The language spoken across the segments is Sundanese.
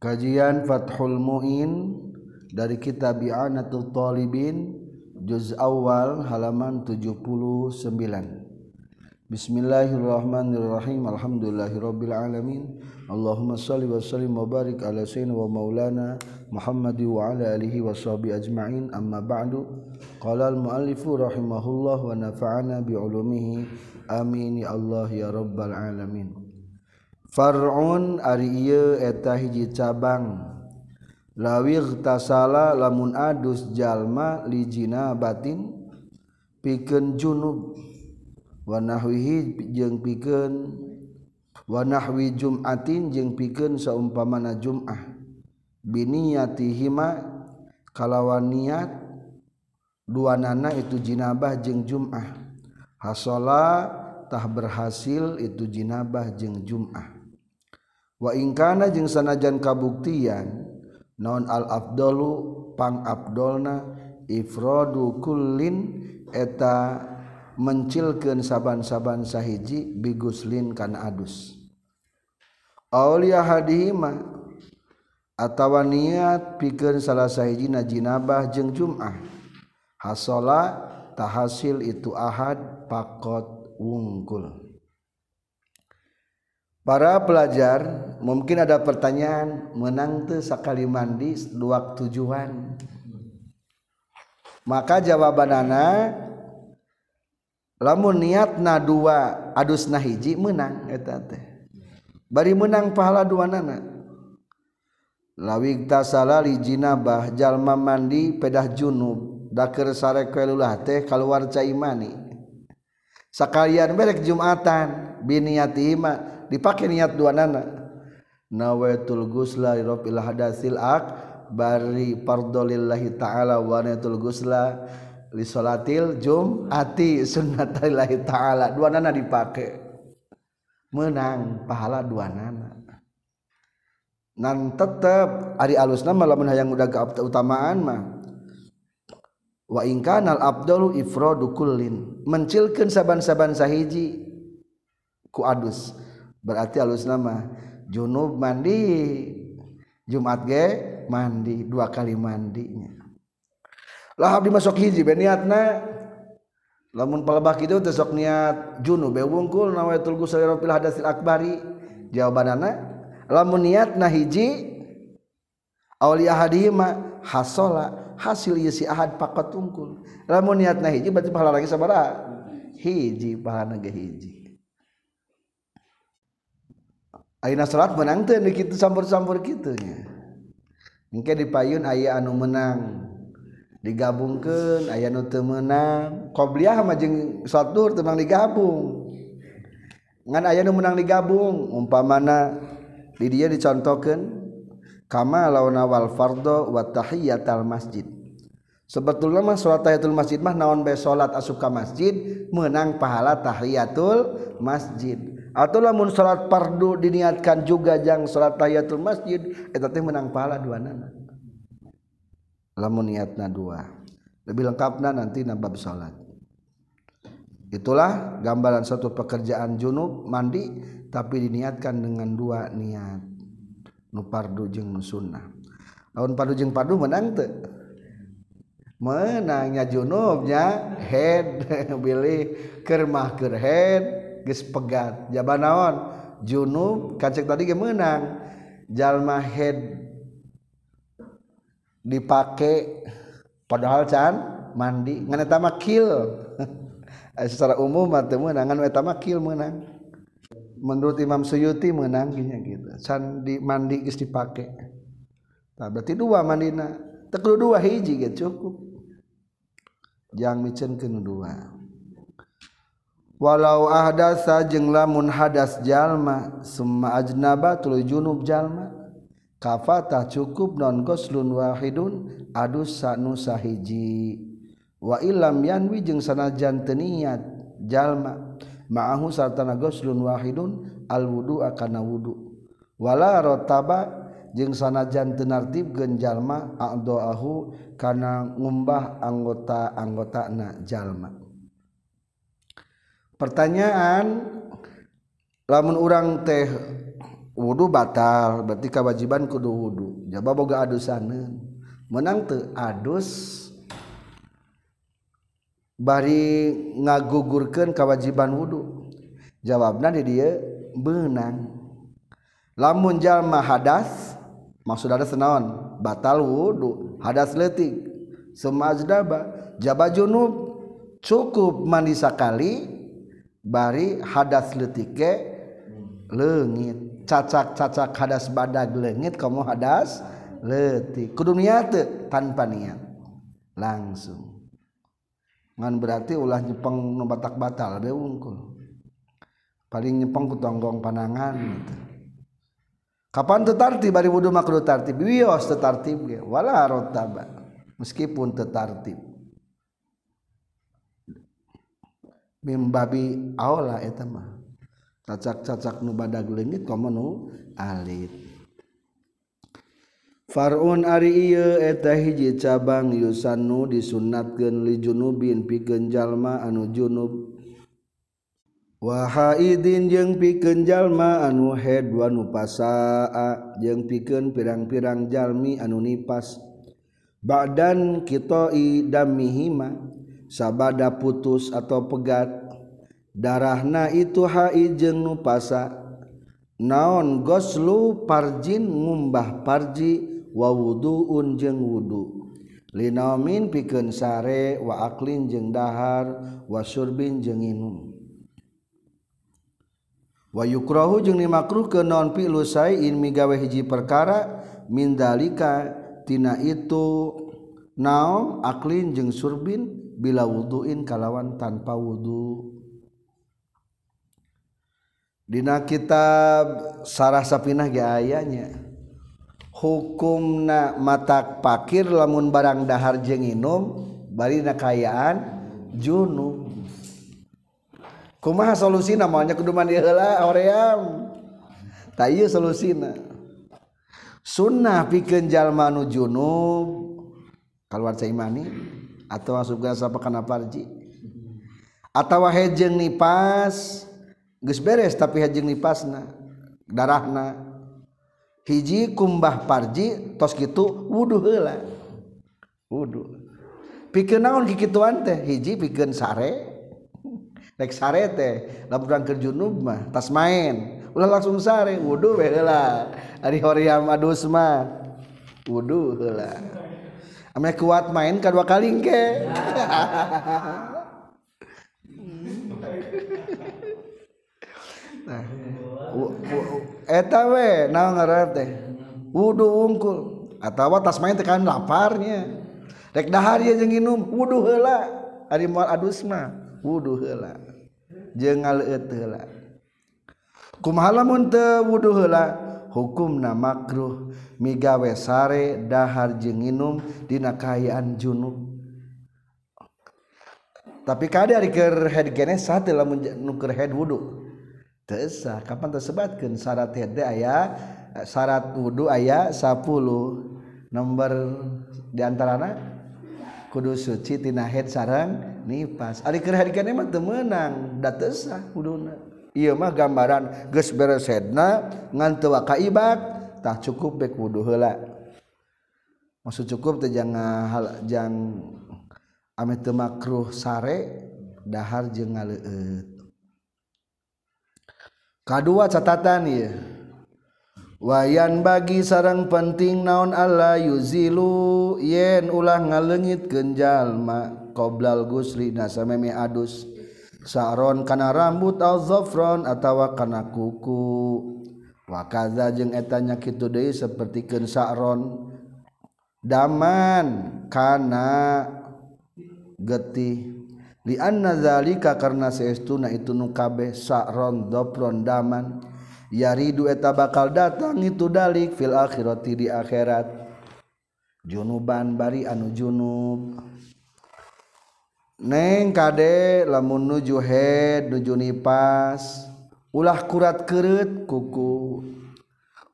Kajian Fathul Muin dari kitab Bi'anatul Talibin juz awal halaman 79. Bismillahirrahmanirrahim. Alhamdulillahirabbil alamin. Allahumma shalli wa sallim wa barik ala sayyidina wa maulana Muhammad wa ala alihi wa sahbihi ajma'in. Amma ba'du. Qala al-muallifu rahimahullah wa nafa'ana bi ulumihi. Amin ya Allah ya rabbal alamin. Farun ari eta hiji cabang. Lawir tasala lamun adus jalma lijina batin piken junub. Wanahwihi jeung piken wanahwi jumatin jeung piken saumpamana jumah. Biniyatihima kalawan niat dua nana itu jinabah jeung jumah. Hasola tah berhasil itu jinabah jeung jumah. waingkana jeung sanajan kabuktian non al-abdolupang Abdolna ifrodu kullin eta mencilkan saaban-saban sahiji biguslin kana adus. Aulia hadima atawa niat pikir salah sahiji najinabah jeung Jum'ah. Hasola tahasil itu ahad pakot wungkul. para pelajar mungkin ada pertanyaan menang tuh sekali mandi dua tujuan. Maka jawaban anak lamun niat na dua adus na hiji menang eta teh. Bari menang pahala dua nana lawig tasala li jinabah jalma mandi pedah junub daker sare kelulah teh keluar ca imani sakalian berek jumatan biniati biniatima dipakai niat dua nana nawaitul gusla rabbil hadasil ak bari fardolillahi ta'ala wa nawaitul gusla li salatil jum'ati sunnatillahi ta'ala. Dua nana dipakai menang pahala dua nana nan tetep ari alusna malamun hayang udah keutamaan mah. Wa ingkanal abdalu ifradu kullin. Mencilkeun saban-saban sahiji ku adus. berarti halus nama. Junub mandi. Jumat ge mandi dua kali mandinya. Lahap dimasuk hiji beniatna lamun palebak itu tesok niat junub be wungkul nawaitul gusali rabbil hadasil akbari. Jawabanana lamun niatna hiji awli ahadihima hasola hasil yesi ahad pakot tungkul lamun niatna hiji berarti pahala lagi sabara hiji pahala ge hiji. Aina salat menang teh di kitu campur-campur kitu nya. Engke di payun aya anu menang. Digabungkeun aya nu teu meunang. Qobliyah mah jeung salat duhur teu digabung. Ngan aya nu menang digabung umpamana di dieu dicontokeun kama launa wal fardhu wa tahiyatal masjid. Sebetulnya mah salat tahiyatul masjid mah naon bae salat asup ka masjid meunang pahala tahiyatul masjid. Atau lamun salat fardu diniatkan juga jang salat tahiyatul masjid eta teh menang pahala dua nana lamun niatna dua. Lebih lengkapna nanti nabab salat itulah gambaran satu pekerjaan junub mandi tapi diniatkan dengan dua niat. Nu fardu jeung nu sunnah. Lamun fardu jeung fardu menang teu. Menangnya junubnya head pilih kermah keur head geus pegat. Jaba naon? Junub kacek tadi ge menang jalma head dipake padahal can mandi. Ngan eta mah kill. Eh, secara umum mah teu meunang. Ngan eta mah kill meunang. Menurut Imam Suyuti menang gini gitu. Can di mandi geus dipake. Nah, berarti dua mandina. Teu dua hiji ge cukup. Jangan micenkeun dua. walau ahdasa jeung lamun hadas jalma summa ajnaba tuluy junub jalma. Kafata cukup non goslun wahidun adus sanu sahiji. Wa ilam yanwi jeung sanajan teu niat jalma ma'ahu sartana goslun wahidun al wudu akana wudu. Wala rotaba jeung sanajan teu nartibkeun jalma a'dahu kana ngumbah anggota-anggotana jalma. pertanyaan lamun orang teh wudhu batal berarti kewajiban kudu wudhu jaba boga adusanen menang teu adus bari ngagugurkeun kewajiban wudhu jawabna di dia benang. Lamun jalma hadas maksud ada senaon batal wudhu hadas letik semajdaba jaba junub cukup mandi sakali bari hadas letike lengit cacak-cacak hadas badak lengit kamu hadas letik. Kudu niat tanpa niat. Langsung. Ngan berarti ulah nyepeng nu batak batal be wungkul. Paling nyepeng ku tonggong panangan gitu. kapan tetartib bari wudu makruh tartib. Wios tetartib ge. Wala rotaba. Meskipun tetartib mimbabi aula eta mah. Cacak-cacak nu badag leungit komo nu alit. Farun ari ieu eta hiji cabang yusannu disunnatkeun li junubin pikeun jalma anu junub. Wa haidin jeung pikeun jalma anu haid wa nu pasaa jeung pikeun pirang-pirang jalmi anu nipas. Badan kitoi damihima sabada putus atau pegat darahna itu hai jeung pasa. Naon goslu parjin ngumbah parji wa wuduun jeung wudu. Linamin pikeun sare wa aklin jeung dahar wa surbin jeung inum. Wa yukrahu jeung dimakruh ke naon fi lusain migawe hiji perkara min dalika tina itu naon aklin jeung surbin bila wuduin kalawan tanpa wudhu Dina kitab Sarah Sapinah ge ayanya hukumna matak pakir lamun barang dahar jeung inum bari na kayaan junub. Kumaha solusina maunya kudu mandi heula hoream tah ieu solusina. Sunnah pikeun jalma nu junub kaluar cai mani. atau masuk gas apa karena parji atau hejeng nipas geus beres tapi hejeng nipasna darahna. Hiji kumbah parji tos gitu wudu heula. Wudu. Pikeun naon kikituan teh? Hiji pikeun sare. Rek sare teh lamun keur junub mah tas main ulah langsung sare wudu we heula. Ari hoream adus mah wudu heula. ame kuat main kedua kali ke. eta we naon ngaran teh? Wudu wungkul atawa tas main tekan laparnya. Rek dahar ye jeung nginum wudu heula. Ari moal adus mah wudu heula. Jeung ngaleut heula. Kumaha lamun teu wudu heula hukumna makruh migawe sare dahar jeung nginum dina kaayaan junub. Tapi kada ari keur head kene satu lamun nu keur head wudu? Teu kapan tersebatkeun syarat head aya syarat wudu aya 10 nomor di antarana kudu suci tina head sarang nipas. Ari keur head mah teu meunang da teu sah ieu mah gambaran geus beres headna ngan teu kaibak tak cukup bek wudhu heula. Maksud cukup teh jangan hal jang ame teu makruh sare dahar jeung ngaleueut kadua catatan ieu. Wayan bagi sarang penting naon Allah yuzilu yen ulah ngalengit kenjalma qoblal gusli nasameme adus. Saron kana rambut al zafron atawa kana kuku. wakaza jeung etanya kitu deui sapertikeun sa'ron. Daman kana getih. Li anna zalika karna saestuna itu nu kabeh sa'ron dopron daman. Yaridu eta bakal datang itu dalik fil akhirati di akhirat. Junuban bari anu junub. Neng kade lamun nuju head nuju nipas. ulah kurat keret kuku.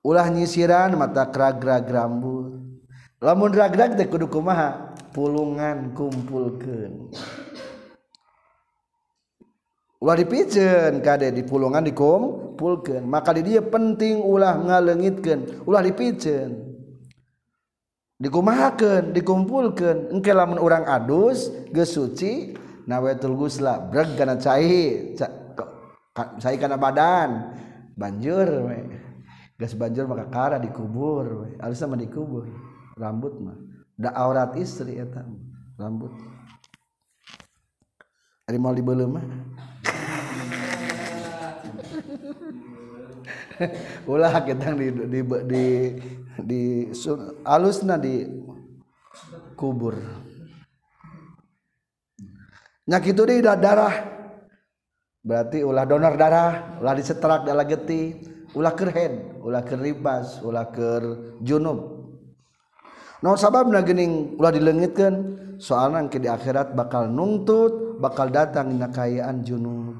Ulah nyisiran mata kerag-rag rambut. Lamun rag-rag teh kudu kumaha? Pulungan kumpulkeun. Ulah dipijeun kade di pulungan dikumpulkeun. Maka di dia penting ulah ngaleungitkeun ulah dipijeun dikumahakeun dikumpulkeun. Engke lamun urang adus geus suci nawetul gusla breg kana cai cai kana badan. Banjur we. Geus banjur maka kara dikubur we. Alus mah dikubur rambut mah. Da aurat istri eta rambut. Ari mau dibeuleum mah. Ulah kita di di di di alusna di kubur. Nyak itu di darah berarti ulah donor darah ulah diseterak dalam geti ulah kerhead ulah keribas ulah ker junub. No sabab na gening ulah dilengitkan soalnya ke di akhirat bakal nungtut bakal datang nakayaan junub.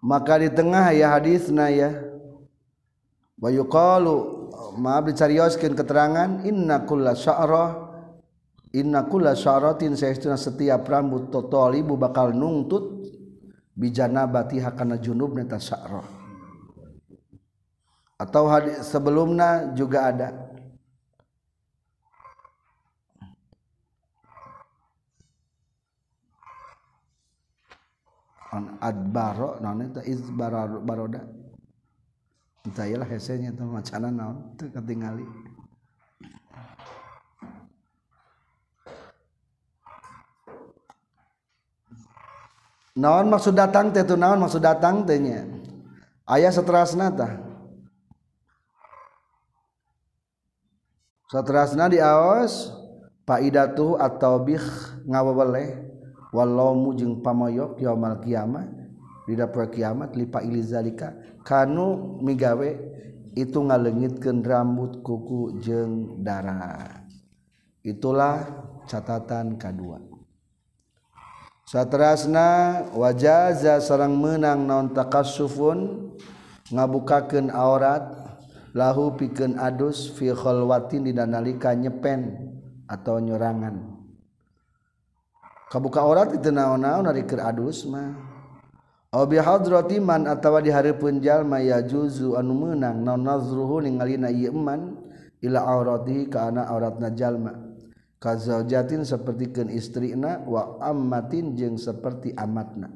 Maka di tengah ya hadis na ya wayu qalu maaf dicarioskeun keterangan inna kulla sya'rah inna kulla sya'ratin saestuna setiap rambut ibu bakal nungtut bijanabati hakana junub neta sya'rah atau hadis sebelumnya juga ada. On adbaro naon eta izbaro baroda. Entah lah hesenya itu macana naon teu ketingali naon maksud datang teh naon maksud datang teh nya? Aya seterasna tah. Seterasna di aos faidatu atau bih ngawaweleh walaumu jeung pamoyok yaumul kiamat di dapur kiamat lipa ilizalika kanu migawe itu ngalengitkeun rambut kuku jeung darah itulah catatan kedua satrasna wajaza sarang menang naon takasufun ngabukakeun aurat lahu pikeun adus fi khalwatin dina nalika nyepen atau nyorangan. Kabuka aurat itu naon-naon ari adus mah. Aw bi hadrati man atawa di hareupeun jalma ya juzu anu meunang naon nazruhu ningalina ieu man ila auratihi kana auratna jalma kazaujatin sapertikeun istrina wa ammatin jeung saperti amatna.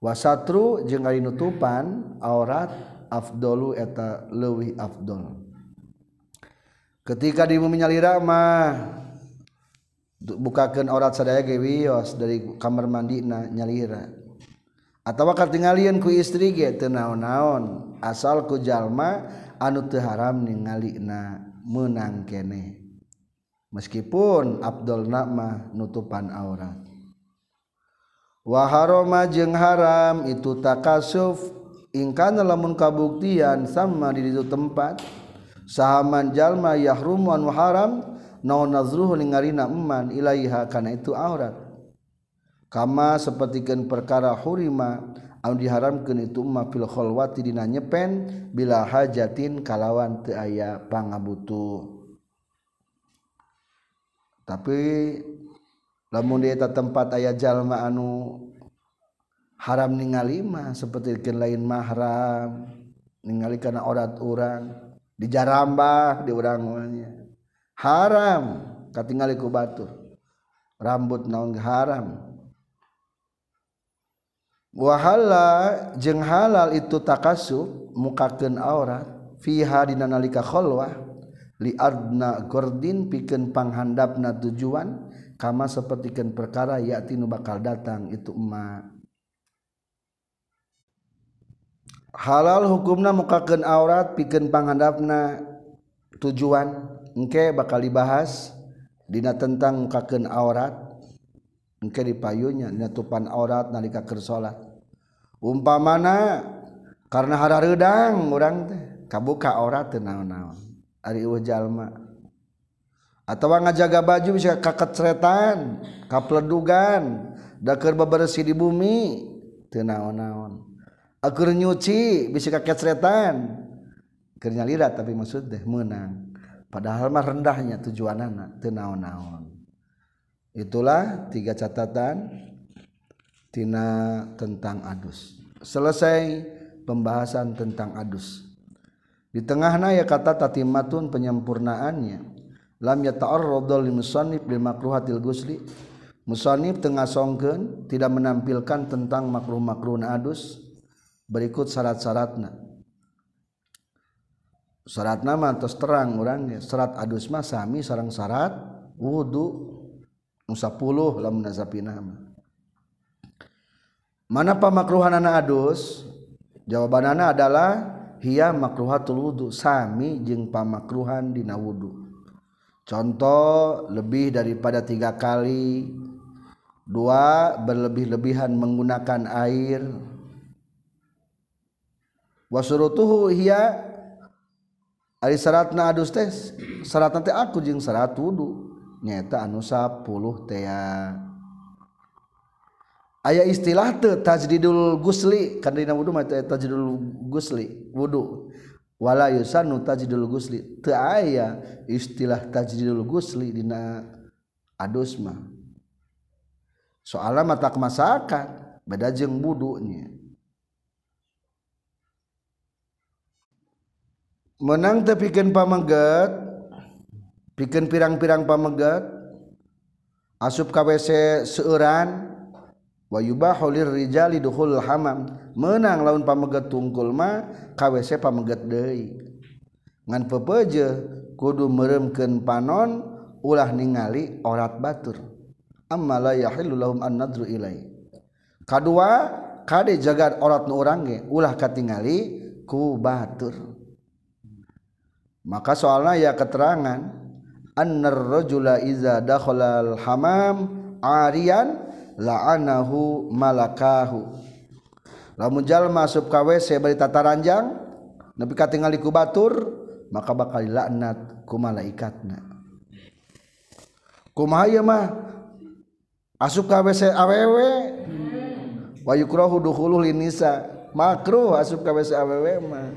Wa satru jeung ari nutupan aurat afdalu eta leuwih afdol. Ketika di bumi nyalira mah bukakeun aurat sadaya ge wios dari kamar mandi na nyalira. Atawa katingalieun ku istri ge teu naon-naon asal ku jalma anu teu haram ningalina meunang keneh meskipun Abdul Namah nutupan aurat Waharoma jeung haram itu takasuf ingkana lamun kabuktian sama di itu tempat. Sahaman jalma yahrum anu haram naon nazruhu ningarina eman ilaiha kana itu aurat. Kama sapertikeun perkara hurima anu diharamkeun itu umma fil kholwati dina nyepen bila hajatin kalawan teu aya pangabutuh. tapi lamun dieta tempat ayah jalma anu haram ningalima seperti lain mahram ningali karena orat orang di jaramba di orangnya haram katingali ku batur. Rambut naon haram. Wahala jeng halal itu takasub mukaken aurat fiha dina nalika kholwah li adna gordin pikeun panghandapna tujuan kama sapertikeun perkara yakti nu bakal datang itu emak. Halal hukumna mukakeun aurat pikeun panghandapna tujuan engke bakal dibahas dina tentang mukakeun aurat engke dipayunya dina tupan aurat nalika keur salat umpamana karena harareudang urang teh kabuka aurat teu naon-naon ari jalma. Atawa ngajaga baju bisa kakecretan kapledugan da keur bebersih di bumi. Teu naon-naon. Akur nyuci bisa kakecretan. Keur nyalira tapi maksud teh meunang. Padahal mah rendahnya tujuan anak teu naon-naon. Itulah tiga catatan tina tentang adus. Selesai pembahasan tentang adus. Di tengahna ya kata tatimatun penyempurnaannya. Lam yata'arradul limusannif bil makruhatil gusli. Musannif tengah songkeun tidak menampilkan tentang makruh-makruh adus. Berikut syarat-syaratna. Syarat nama terus terang orangnya syarat adus mah sami sarang syarat wudu. Nusa puluh lamun nazapina mana pamakruhan anak adus? Jawaban anak adalah hiya makruhatul wudu sami jeung pamakruhan dina wudu. Contoh lebih daripada tiga kali. Dua berlebih-lebihan menggunakan air. Wasurutuhu hiya ari syaratna adus teh syaratna teh aku jeung syarat wudu. Nyata anu 10 teh aya istilah tuh tajdidul gusli. Kan dina wudu mah tajdidul gusli. Wudu. Wala yusannu tajdidul gusli. Teu aya istilah tajdidul gusli dina adus mah. Soalna mata masakan. Beda jeung wudunya. Menang teu pikeun pamengget pikeun pirang-pirang pamengget asup ka WC seueuran yubalir Rijali duhul hamam. Menang laun pameget tungkul ma KWC pameget ngan pepeje kudu meremken panon ulah ningali orat batur. K2 Kade jagat ort nurange ulah katingali ku batur. Maka soalnya ya keterangan anrrojula iza dakholal hamam Aryan la'anahu malakahu. Lamun jalma masuk ka WC bari tata ranjang nepi ka tingali ku batur maka bakal laknat ku malaikatna. Kumaha ieu mah? Asup ka WC awewe wa yukrahu dukhulul linisa. Makruh asup ka WC awewe mah.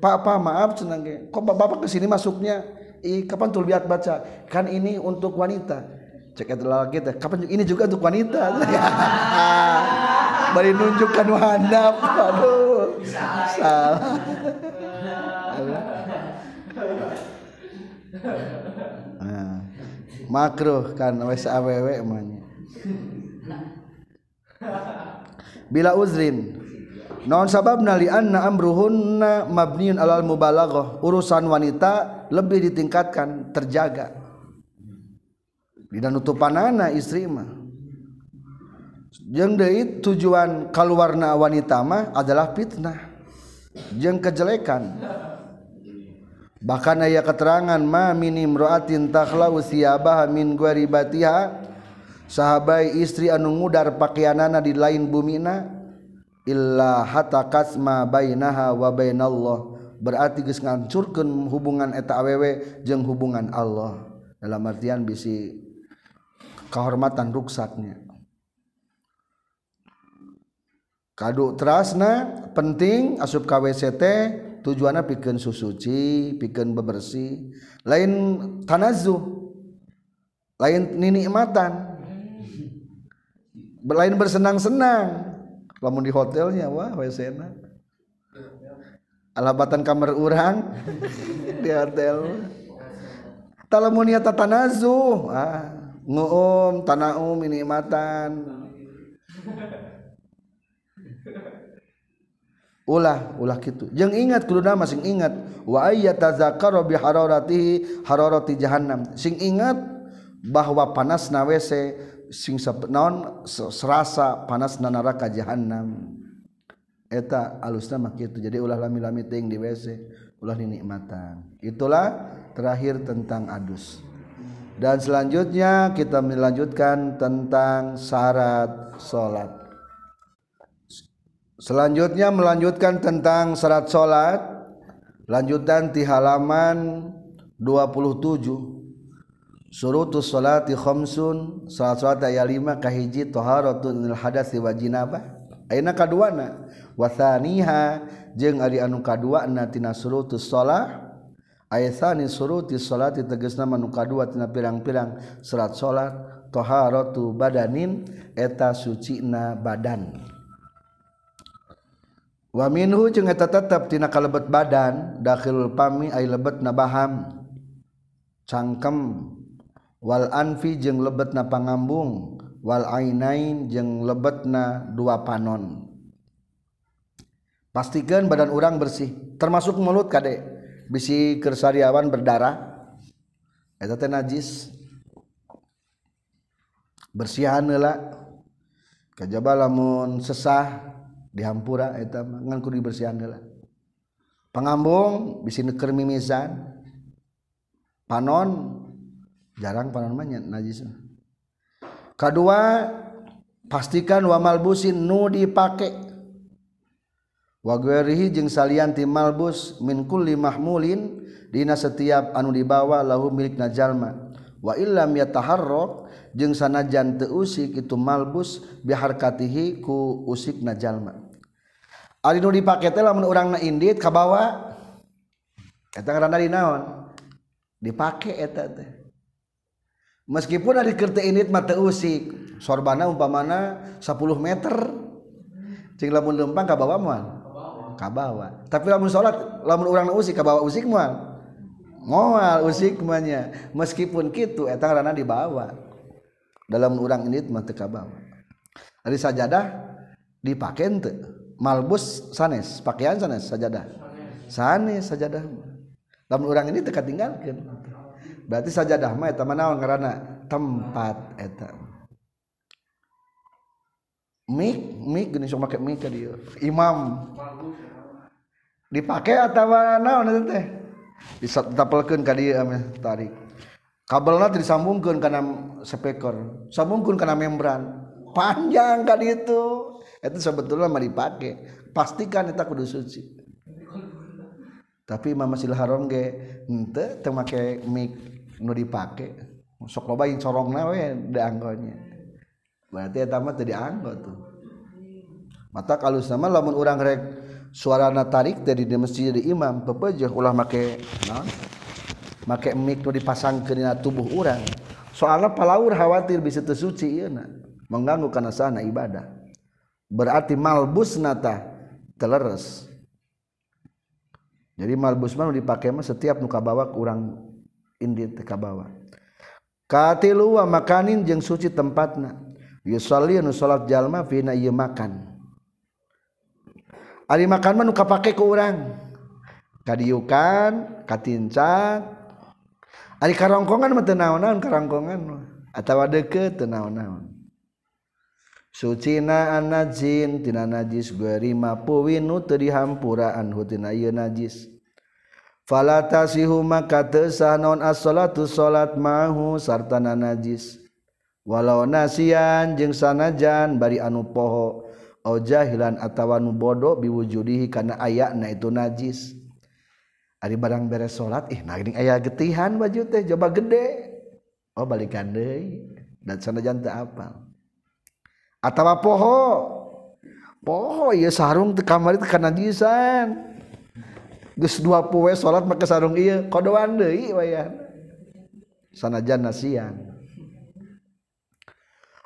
Pak, Pak, maaf senang Kok Bapak ke sini masuknya? Ih, kapan tuh lihat baca? Kan ini untuk wanita cek itu lagi teh kapan ini juga untuk wanita. Bari nunjukkan handap aduh. Salah. Nah, makruh kan wes awewe emangnya. Bila uzrin. Non sabab nali anna amruhunna mabniun alal mubalaghah. Urusan wanita lebih ditingkatkan terjaga Dina nutupanana istri mah. Jeung deui tujuan kaluarna wanita mah adalah fitnah. Jeung kejelekan. Bahkan aya keterangan ma minim imra'atin takhlau siyabaha min gharibatiha sahabai istri anu ngudar pakaianana di lain bumina illa hatta kasma bainaha wa bainallah berarti geus ngancurkeun hubungan eta awewe jeung hubungan Allah dalam artian bisi kehormatan ruksaknya kado terasna penting asup KWCT tujuannya bikin susuci bikin bebersih. Lain tanazuh lain ninikmatan. Lain bersenang-senang. Lamun di hotelnya wah WC alabatan kamar urang di hotel. Talamun tanazu tanazuh ah nguum tanahum nikmatan ulah ulah gitu jeng ingat kudu nama sing ingat. Wa ayyatazakkaru bi hararatihi hararati jahannam. Sing ingat bahwa panas na WC sing naon serasa panas na neraka jahannam. Eta alusna mah kitu. Jadi ulah lami-lami ting di WC ulah dinikmatan itulah terakhir tentang adus Dan selanjutnya kita melanjutkan tentang syarat sholat. Selanjutnya melanjutkan tentang syarat sholat. Lanjutan di halaman 27. Surutus salati khomsun. Salat sholat ayat 5 kahiji toharatun nil wa wajinabah. ayeuna kaduana. Wathaniha jeng ari anu kaduana tina surutus sholat ayatani suruti salati tegesna manuka dua tina pirang-pirang. Salat salat taharatu badanin eta sucina badan. Wa minhu jeung eta tetep tina kalebet badan dakhilul pami ay lebet nabaham cangkem. Wal anfi jeung lebet na pangambung. Wal ainain jeung lebet na dua panon. Pastikan badan orang bersih termasuk mulut kadek bisi kersariawan berdarah. Eta teh najis. Bersihan heula. Kajaba lamun sesah dihampura eta ngan kudu dibersihan heula. Pangambung bisi neuker mimisan. Panon jarang panon mah najis. Kedua pastikan wa malbusin nu dipake waguerihi jeung salianti malbus min kulli mahmulin dina setiap anu dibawa lahu milik najalma wa illam yataharrak jeung sanajan teu usik itu malbus biharkatihi ku usik najalma ari nu dipake teh lamun urangna indit ka bawa eta ngaranna dinaon dipake eta teh. Meskipun ari keur teu indit mah teu usik sorbana umpamana 10 meter cing lamun lempang ka bawa moal kabawa. Tapi lamun salat lamun urang usik kabawa usik moal moal usik manya meskipun kitu eta karena dibawa. Dalam urang ini mah teu kabawa. Ari sajadah dipake henteu malbus sanes pakaian sanes sajadah. Sanes sajadah lamun urang ini teu katinggalkeun. Berarti sajadah mah eta mah naon ngaranna? Tempat eta mik mik geus sok make mik dieu. imam. Dipakai atawa naon itu teh? Ditapelkeun ka dieu tarik. Kabelna disambungkeun kana speaker sambungkeun kana membran. Panjang ka ditu itu sebetulnya mah dipake pastikan eta kudu suci. Tapi imam Masjidil haram ge henteu teu make mik nu dipake sok loba yang corongna we da anggonya. Berarti eta mah teu dianggo tuh. Mata kalau sama lamun urang rek suara tarik dari di masjid di imam pepejeh ulah make naon? Make mik nu dipasang ke tubuh orang soalnya palaur khawatir bisa tersuci iya mengganggu karena sana ibadah. Berarti malbus nata teleres. Jadi malbus mah dipakai mah setiap nuka bawa kurang indit ka bawa katilu wa makanin jeung suci tempatna Yusoli nu salat jalma fina ieu makan. Ari makan mah nu kapake ku urang. Kadiukan, katincat. Ari karongkongan mah teu naon-naon karongkongan atawa deukeut teu naon-naon. Sucina anajin tina najis guerima puwinu teu dihampura anhu tina ieu najis. Falatasihu maka teu sah naon as-salatu salat mahu sartana najis. walau nasian jeung sanajan bari anu poho jahilan atawa nu bodoh biwujudihi kana ayana itu najis. Ari barang beres salat ih eh, nah aya getihan baju teh coba gede. Oh balikan deui. Dan sanajan teu apal. Atawa poho. Poho ya sarung teh kamari teh kana najisan. Geus dua poe salat make sarung ieu kodoan deui wayah. Sanajan nasian.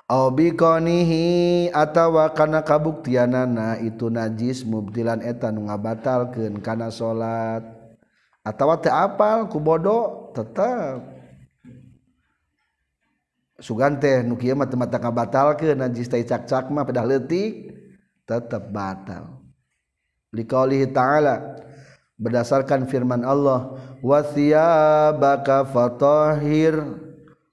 biqonihi atawa kana kabuktianana itu najis mubtilan eta nu ngabatalkeun kana salat atawa teu apal ku bodo tetep. Sugan teh nu kieu mah teu mata ngabatalkeun najis teh cak-cak mah pedah leutik tetep batal. Liqaulihi ta'ala berdasarkan firman Allah wasiyabaka fatahhir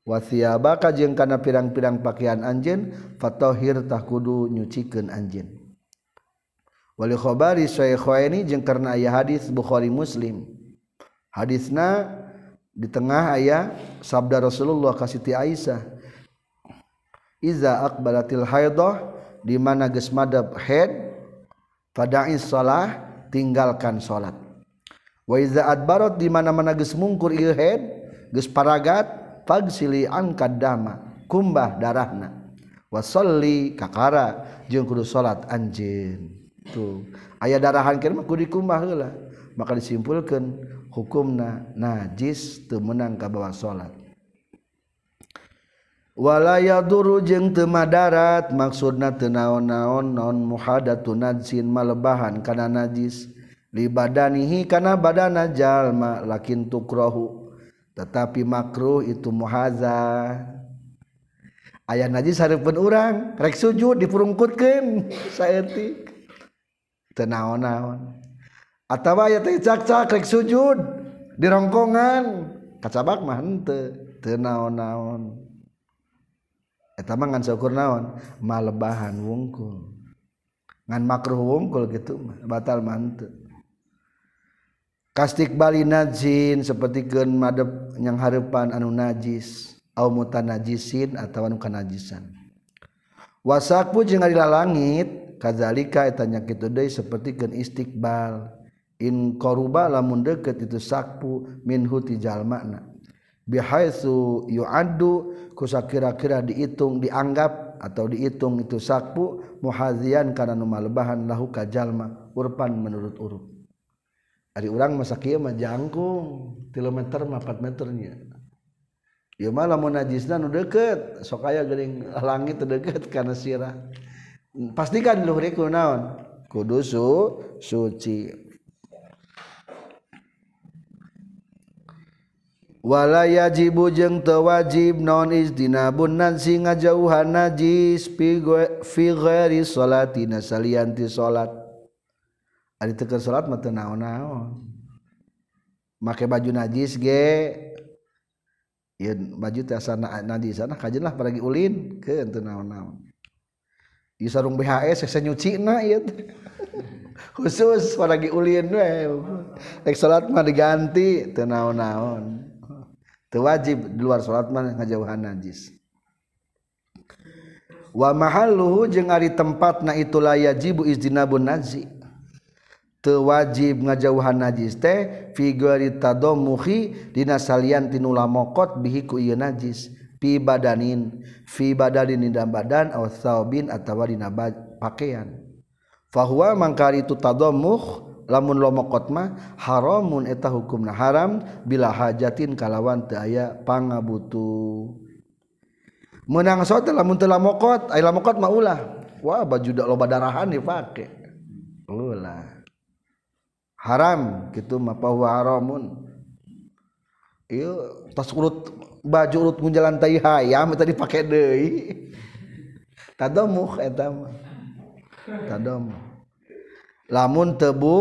wasia baka jeng kana pirang-pirang pakaian anjen fatohir tah kudu nyucikeun anjen wali khabari ini jeung karena aya hadis Bukhari Muslim. Hadisna di tengah aya sabda Rasulullah ka Siti Aisyah. Iza aqbalatil haidah di mana geus madab haid fada'is salah tinggalkan salat wa iza adbarat di mana-mana geus mungkur ieu haid geus paragat fagsili angkat dama kumbah darahna. Wasolli kakara jeung kudu salat anjeun. Tuh. Aya darahan keur mah kudu dikumbah heula maka disimpulkeun hukumna najis teu meunang ka bawa salat wala yaduru jeung teu madarat maksudna teu naon-naon non muhadatu najsin malebahan kana najis. Li badanihi kana badana jalma lakin tukrohu tetapi makruh itu muhaza ayah najis harapun orang rek sujud dipurungkutkan saetik tenaon-naon atau ayah teh cak-cak rek sujud di rongkongan. Kacabak mah henteu teu naon-naon eta mah ngan syukur naon malebahan wungkul. Ngan makruh wungkul gitu batal mah henteu. kastik Bali najin seperti gen madep yang harepan anu najis. Au mutan najisin atau anu kanajisan. Wasakmu jeung ari langit kadzalika etanya kitu deui seperti gen istiqbal. In qaruba lamun deukeut itu sakpu minhu ti jalmana. Bihaitsu yu'addu kusakira-kira dihitung dianggap atau dihitung itu sakpu muhazian kana nu malebahan lahu kajalma urpan menurut urut ari urang masa kieu mah jangkung 3 meter 4 meternya. Ieu mah lamun najisna nu deukeut sok aya geuning langit teu deukeut kana sirah. Pastikan luhur iku naon? Kudu su suci. Wala yajibu jeung teu wajib non istinabun nansi ngajauhan najis fi ghairi salati nasalian ti salat ari teu salat mah teu naon-naon. Make baju najis ge. Ya baju teh asana najis sana kajenlah paragi ulin. Ke teu naon-naon. Di sarung BHS saya nyuci na ieu khusus paragi ulin we. Rek salat mah diganti teu naon-naon. Wajib di luar salat mana ngajauhan najis. Wa mahalluhu jeung ari tempatna itu la yajibu izdinabun teu wajib ngajauhan najis teh figurita muhi dina salian tinula mokot bihi ku ieu najis. Fi badanin fi badanin dina badan aw thawbin atawa dina pakaian. Fahuwa mangkari itu tadamuh lamun lo mokot mah haramun eta hukumna haram bila hajatin kalawan teu aya pangabutuh menang sote lamun teu lamokot aya lamokot mah ulah. Wah baju da loba darahan dipake. Ulah. haram gitu mapa huwa haramun. Ieu tos urut baju urut munjalan tai hayam eta dipake deui. Tadomuh eta mah. Tadom lamun tebu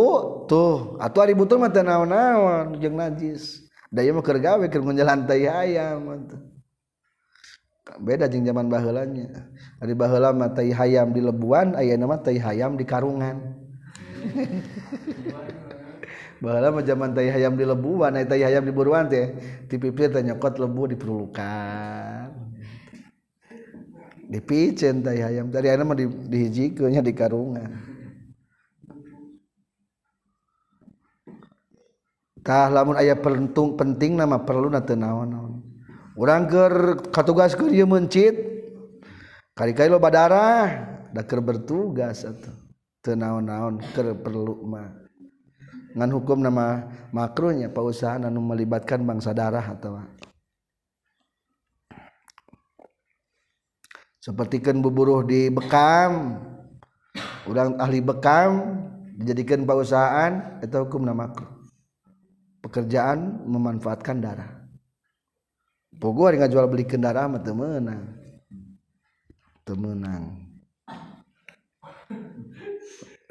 tuh. Atuh ari butuh mah teu naon-naon jeung najis. Da ieu mah keur gawe keur munjalan tai hayam beda jeung zaman baheulanya. Ari baheula mah tai hayam di Lebuan ayeuna mah tai hayam di Karungan. bahwa zaman tai hayam di lebuan eh, nah tai hayam di buruan teh di pipir teh nyokot lebu diperlukan dipicen tai hayam tadi ana mah di, dihijikeunnya di karungan tah lamun aya pentung penting nama perlu na teu naon-naon urang keur katugaskeun ieu mencit kali-kali lo badarah da keur bertugas atuh teu naon-naon keur perlu mah. ngan hukum nama makruhnya pausahaan anu melibatkan bangsa darah atau sepertikan buburuh di bekam. Udang ahli bekam dijadikan pausahaan itu hukum nama makruh. Pekerjaan memanfaatkan darah. Pogo dengan jual beli kendaraan temenang temenang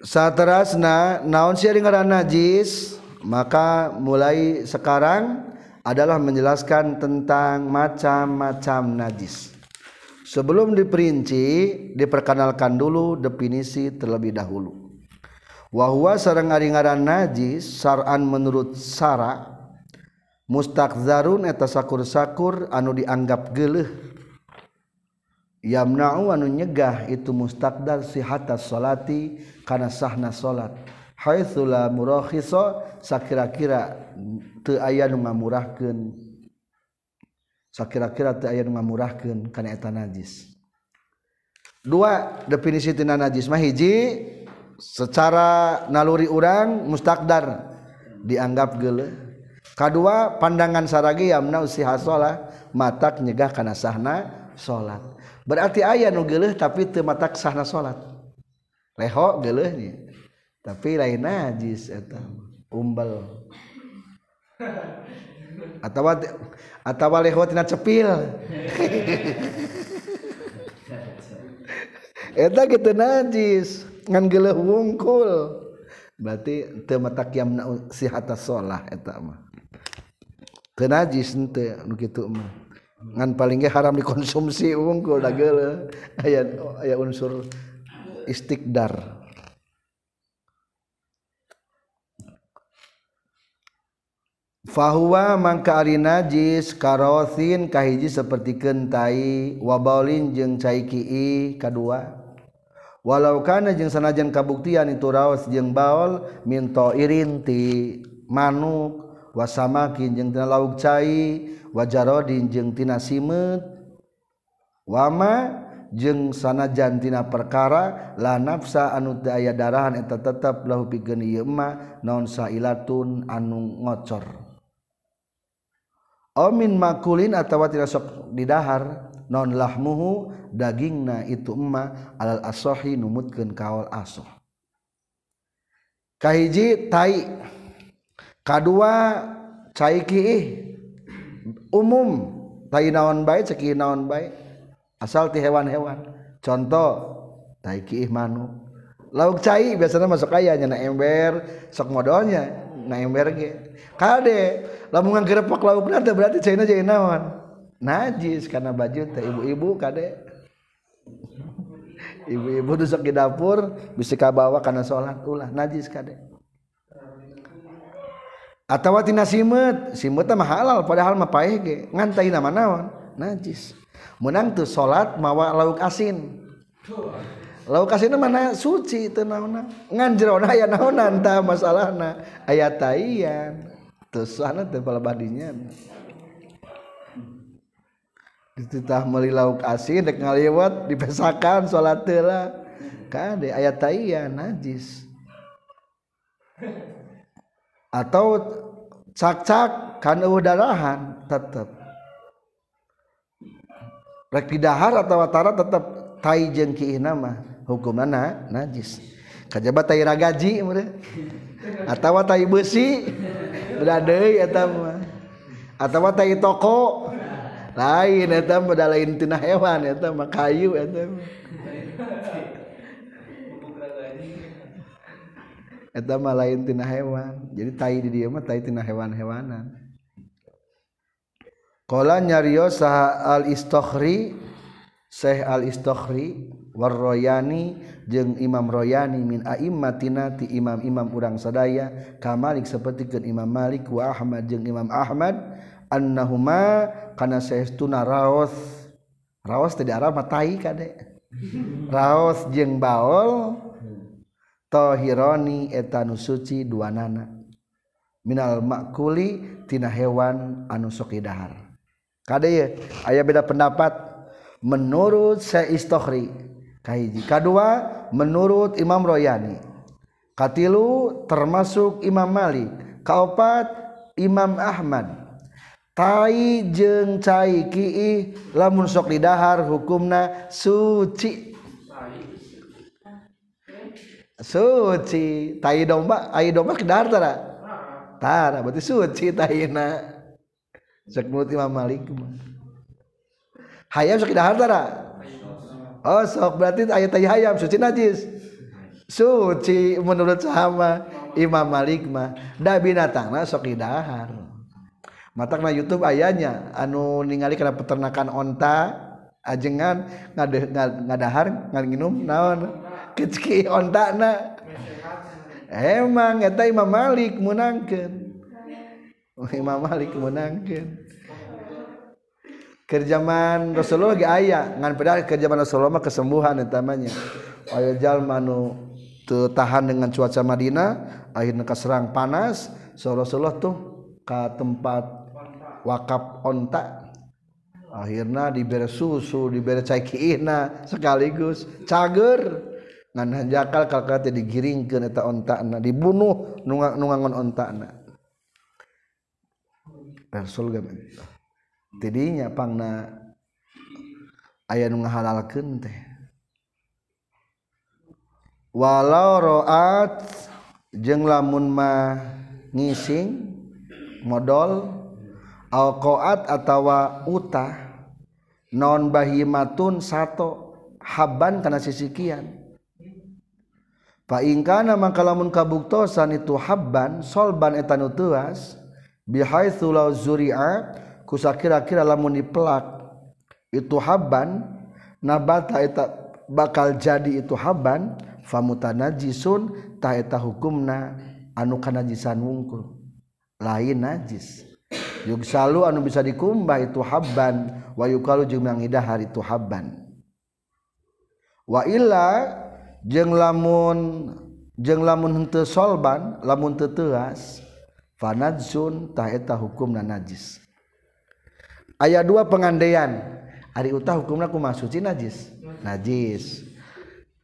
Saterasna naon sih dengaran najis maka mulai sekarang adalah menjelaskan tentang macam-macam najis. Sebelum diperinci, diperkenalkan dulu definisi terlebih dahulu. Wahwa sarang aringaran najis saran menurut sara mustakzarun eta sakur-sakur anu dianggap geleh yamna'u anu nyegah itu mustaqdar sihata salati kana sahna salat haitsu la murakhisa sakira-kira teu aya nu ngamurahkeun sakira-kira teu aya nu ngamurahkeun kana eta najis. Dua definisi tina najis mah hiji secara naluri urang mustaqdar dianggap geuleuh. Kadua pandangan saragi yamna'u sihata salat matak nyegah kana sahna salat berarti ayah geuleuh tapi temata sahna salat. Leho gelehnya tapi lain najis eta umbal atawa atawa leho tina cepil. Eta kita najis ngan geleh wungkul. Berarti teu matak yamna sihata sholah eta mah. Tenajis ente nu kitu mah. ngan palingnya haram dikonsumsi unggul da geule aya aya unsur istiqdar. Fahuwa mangka ari najis karothin kahiji seperti kentai wabaulin jeung cai kii kadua walau kana jeung sanajan kabuktian itu raos jeung baol minto irinti manuk. wasamakin jeung tina lauk cai wajarodin jeung tina simet wama jeung sanajan tina perkara la nafsa anu teu aya darahan eta tetep lahu pikeun ieu mah naon sailatun anu ngocor. Amin makulin atawa tina sok didahar non lahmuhu dagingna itu emma alal asohi numutkeun kaol asoh. Kahiji tai kadua cai kiih umum. Tai naon baik ceki naon baik asal ti hewan-hewan. Contoh tai kiih manuk lauk cai biasanya masuk kaya na ember. Sok modalnya na ember ge. Kade lamun nggerepak lauk nanti berarti caina jadi naon? Najis karena baju teh ibu-ibu kade. Ibu-ibu dusuk di dapur bisa kabawa karena sholat. Ulah najis kade atawatina simet simet mah halal padahal mah paeh ge ngantai nama naon? Najis. Menang tuh salat mawa lauk asin. Lauk asin mana suci teu naonna? Ngan jerona aya naonan tah masalahna. Aya taian. Teu sana teu badinya dititah meuli lauk asin dek ngaliwat dipesakan salat teu lah. Kade aya taian najis atau cak-cak kan darahan tetap rek di dahar atau watara tetap tai jeung kiina mah hukumna najis. Kajaba tai ragaji meureun atawa tai besi beda deui eta mah. Atawa tai toko lain eta beda lain tina hewan eta mah kayu eta mah. Eta mah lain tina hewan. Jadi tai di dia mah tai tina hewan-hewanan. Qala nyarios saha al istokhri Syekh al istokhri war royani jeung Imam Royani min aimmatina ti imam-imam urang sadaya kamalik sapertikeun Imam Malik wa Ahmad jeung Imam Ahmad annahuma kana saestuna raos. Raos teh di Arab mah tai kade raos jeung baol tohironi etanu suci dua nana Minal makuli tina hewan anu sokidahar Kade aya beda pendapat menurut Seistohri Kahiji kedua menurut Imam Royani Katilu termasuk Imam Malik Kaopat Imam Ahmad. Tai jeng cai ki'i lamun sok didahar hukumna suci. suci tai domba ai domba kedar tara? Tara berarti suci taina cek mulut Imam Malik. Hayam sok kedar tara? Oh sok berarti ayat tai hayam suci najis suci menurut sama Imam Malik mah. Da binatangna sok didahar matakna YouTube ayahnya anu ningali kana peternakan onta ajengan ngadahar nginum naon? Kecki ondakna. Emang eta Imam Malik menangkan Imam Malik menangkan kerjaman Rasulullah ge aya. Ngan padahal kerjaman Rasulullah mah kesembuhan utamanya. Aya jalma nu tahan dengan cuaca Madinah akhirnya keserang panas. So Rasulullah tuh ke tempat wakaf onta. Akhirnya diberi susu diberi cai kiina sekaligus cager ngan jakal kalkal teh digiringkeun eta ontakna dibunuh nu ngangon ontakna Rasul gamen tidinya pangna aya nu ngahalalkeun teh. Walau roat jeung lamun mah ngising modal alqaat atawa utah non bahimatun sato haban kana sisikian. paingkana mangka lamun kabuktosan itu habban solban eta nu teuas bihaitsu law zuri'a kusakira-kira lamun dipelak itu habban nabata eta bakal jadi itu habban famuta najisun ta eta hukumna anu kanajisan wungkul. Lain najis. Yug salu anu bisa dikumbah itu habban wa yukalu jeung mangidah hari itu habban. Wa illa jeng lamun jeng lamun henteu solban lamun teu teuas fanadzun tah eta hukumna najis. Aya dua pengandaian ari utah hukumna kumaha suci najis? Najis.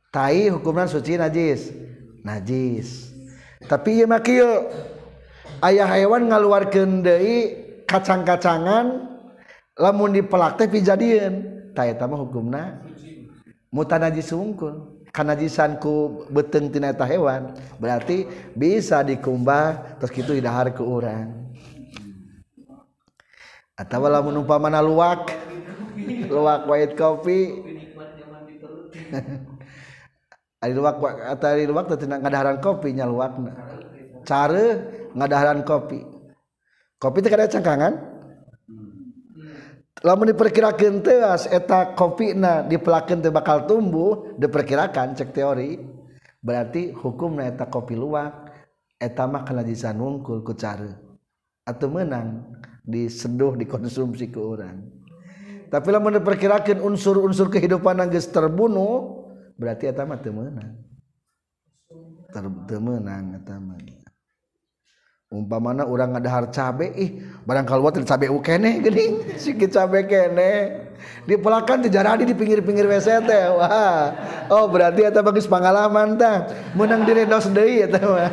Tai hukumna suci najis? Najis. Tapi ieu mah kieu aya hewan ngaluarkeun deui kacang-kacangan lamun dipelak teh pijadieun tah eta mah hukumna mutanajis sungkul. kanajisanku beteng tinata hewan berarti bisa dikumbah terus gitu didahar ke orang atau lamun umpamana luwak luwak white coffee ari luwak atau ari luwak teh tidak ngadaharan kopi nya luwakna. Cara ngadaharan kopi. Kopi teh kada cangkangan? lamun diperkirakan teas eta kopi na dipelakan te bakal tumbuh diperkirakan cek teori berarti hukum na eta kopi luwak eta mah kena wungkul ku cara. Atau menang diseduh dikonsumsi ke orang tapi lamun diperkirakan unsur-unsur kehidupan nangis terbunuh berarti eta mah temenang ter temenang eta mah. Umpamana orang ngadahar cabe ih barang kalau teu cabe ukene geuning sikit cabe kene. Dipelakan teh jaradi di pinggir-pinggir WC teh wah. Oh berarti eta bagus pengalaman tah. Menang direndos deui eta mah.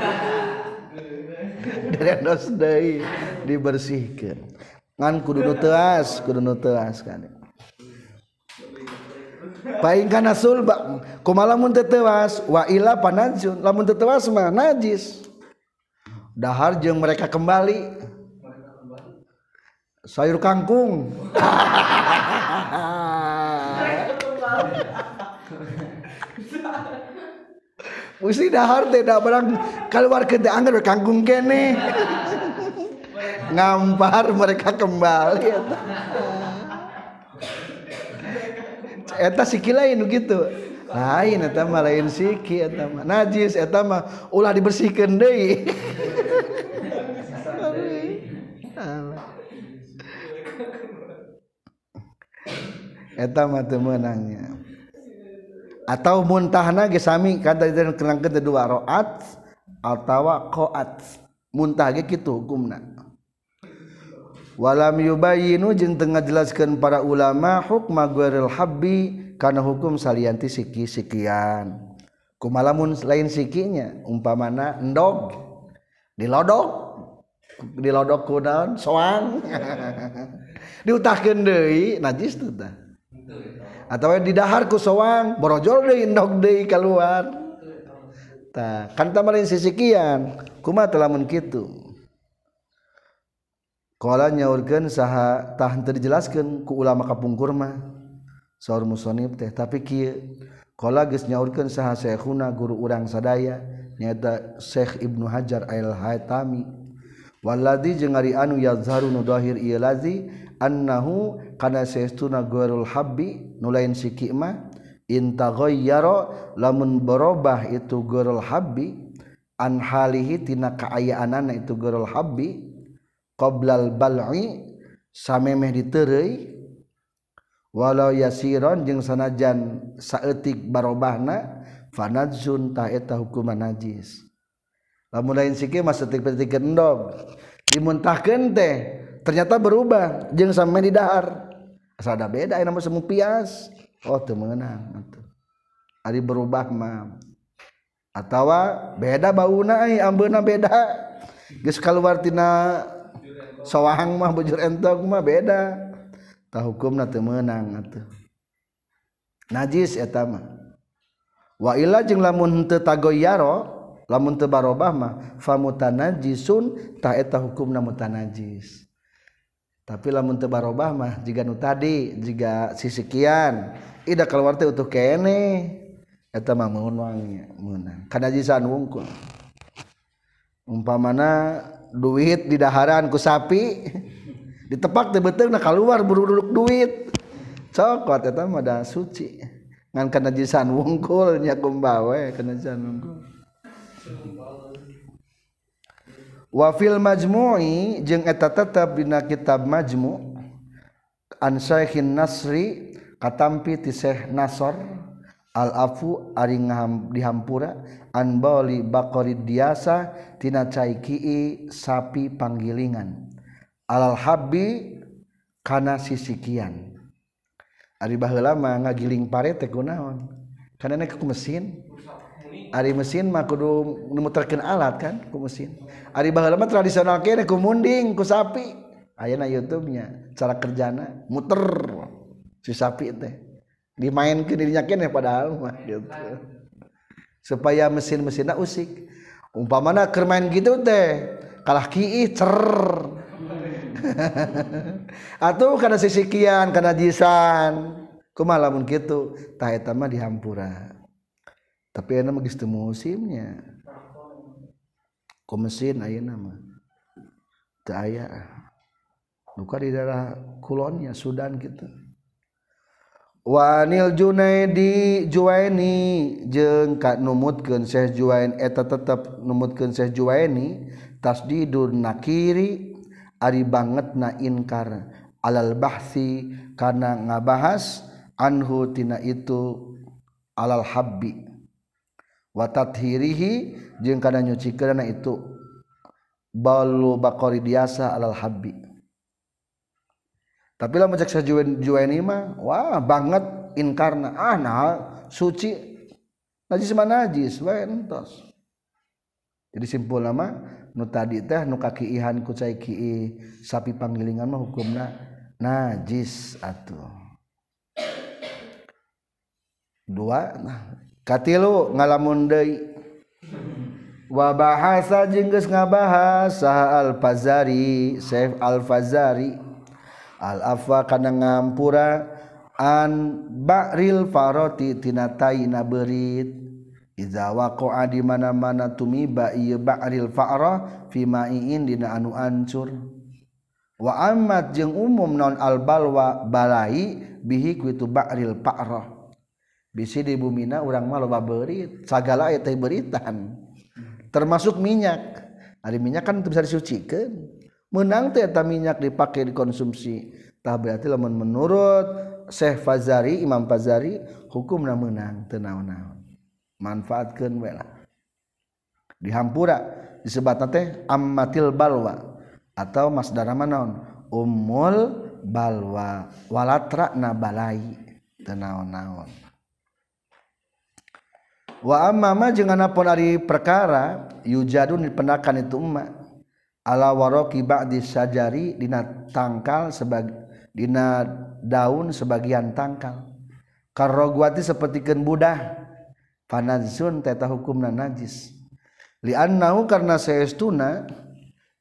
Direndos deui dibersihkeun. Ngan kudu nu kudu nu kan. Paing kana sulba kumaha lamun wa ila panajun. Lamun teu teuas mah najis dahar jeung mereka kembali sayur kangkung Mesti dahar teh da barang keluar ke teh anggar kangkung kene. Ngampar mereka kembali eta. Eta sikilain gitu. lain etama lain siki etama najis etama ulah dibersihkan deh etama temenangnya atau muntahna ge sami kata dan kenang kedua roat atawa koat. Muntah ge kitu hukumna. Walam yubayinu jeung tengah jelaskan para ulama hukma ghairil habbi karena hukum salianti siki sikian. Kumalamun lain sikinya umpamana endog dilodok dilodok kunaon soang diutahkeun deui najis tuh tah. Atau didahar ku soang borojol deui endog deui keluar tah kan tamarin sisikian kumaha teu lamun kitu. Qala nyaurkeun saha tah teu dijelaskeun ku ulama kapungkur mah. saur musonib teh tapi kieu qala geus nyaurkeun saha syekhuna guru urang sadaya nyata Syekh Ibnu Hajar Al-Haytami. Waladzi jeung ari anu yazharu nu dahir ieu lazi annahu kana saestuna ghairul habbi nu lain siki mah intaghayyara lamun berubah itu ghairul habbi an halihi tina kaayaanana itu ghairul habbi qoblal bal'i samemeh diteureuy walau yasiron jeung sanajan saeutik barobahna fanadzun ta eta hukuman najis. Lamun lain sikeu mah seutik-seutik endog. Dimuntahkeun teh ternyata berubah jeung sampe di dahar. Asal ada beda aya mah semu pias. Oh teu meunang ari berubah mah. Atawa beda bauna ai ambeuna beda. Geus kaluar tina sawahang mah bujur entog mah beda. tah hukumna teu meunang atuh. Najis eta mah wa illa jeung lamun teu tagoyaro lamun teu barobah mah famutanajisun tah eta hukumna mutanajis tapi lamun tebarobah mah jiga nu tadi jiga sisikian ida keluar teh utuh kene. Eta mah mun wangi meunang. Kanajisan wungkul. Umpamana duit di daharan ku sapi ditepak teh beteung na keluar buru duit. Cokot eta mah da suci. Ngan kanajisan wungkul nya kumbawe kanajisan wungkul. Wafil majmu'i jeung eta tetep dina kitab majmu' an Syekhin Nasri katampi ti Syekh Nasr al afu ari dihampura an bauli baqari diasa tina cai sapi panggilingan alal habbi kana sisikian ari baheula mah ngagiling pare teh kunaon kana nek ku mesin. Ari mesin mah kudu muterkeun alat kan ku mesin. Ari baheula mah tradisional kene ku munding ku sapi. Ayeuna youtube-nya cara kerjana muter. Si sapi teh. Dimainkeun dirinya kene padahal mah gitu. Supaya mesin-mesinna usik. Umpamana kermain gitu teh kalah kiih cer. Atuh kana sisikian kana jisan. Kumaha lamun kitu? Tah eta mah dihampura. Tapi enak magis musimnya. Mesin ayo nama aya. Luka di daerah kulonnya Sudan gitu Wanil Junaidi Juwaini jeung kak numutkeun Syekh Juwain eta tetep numutkeun Syekh Juwaini tasdidun nakiri ari banget na inkar alal bahsi kana ngabahas anhu tina itu alal habbi. Watathirihi jeung kana nyucikeunna itu balu baqari biasa alal habbi. Tapi lamun cek sajuan juaini mah wah banget inkarna. Ah nah suci. Najis mana najis wae entos. Jadi simpul nama nu tadi teh nu kakiihan ku cai kii sapi panggilingan mah hukumna najis atuh. Dua katilu ngalamun deui. Wa bahasa jeung geus ngabahas saha al fazari syekh al fazari al afwa kana ngampura an ba'ril farati tina taina beurit. Iza waqa'a di mana-mana tumiba ieu ba'ril fa'ra fi ma'iin dina anu ancur. Wa amat jeung umum non al balwa balai bihi kuitu ba'ril fa'ra. Bisi di bumina orang mah loba berit sagala teh beritan termasuk minyak. Ari minyak kan bisa disucikeun menang teh eta minyak dipakai dikonsumsi. Tah berarti lamun menurut Syekh Fazari Imam Fazari hukumna menang teu naon-naon manfaatkan wela dihampura. Disebut nate ammatil balwa. Atau masdar naon? Umul balwa. Walatra na balai tenaon-naon wa amma jangan apun ari perkara yujadun dipendakan itu emak ala waroki ba'di sajari dina tangkal sebagai dina daun sebagian tangkal. Karogwati seperti budah. panadzun teta hukumna najis. Liannahu karena seestuna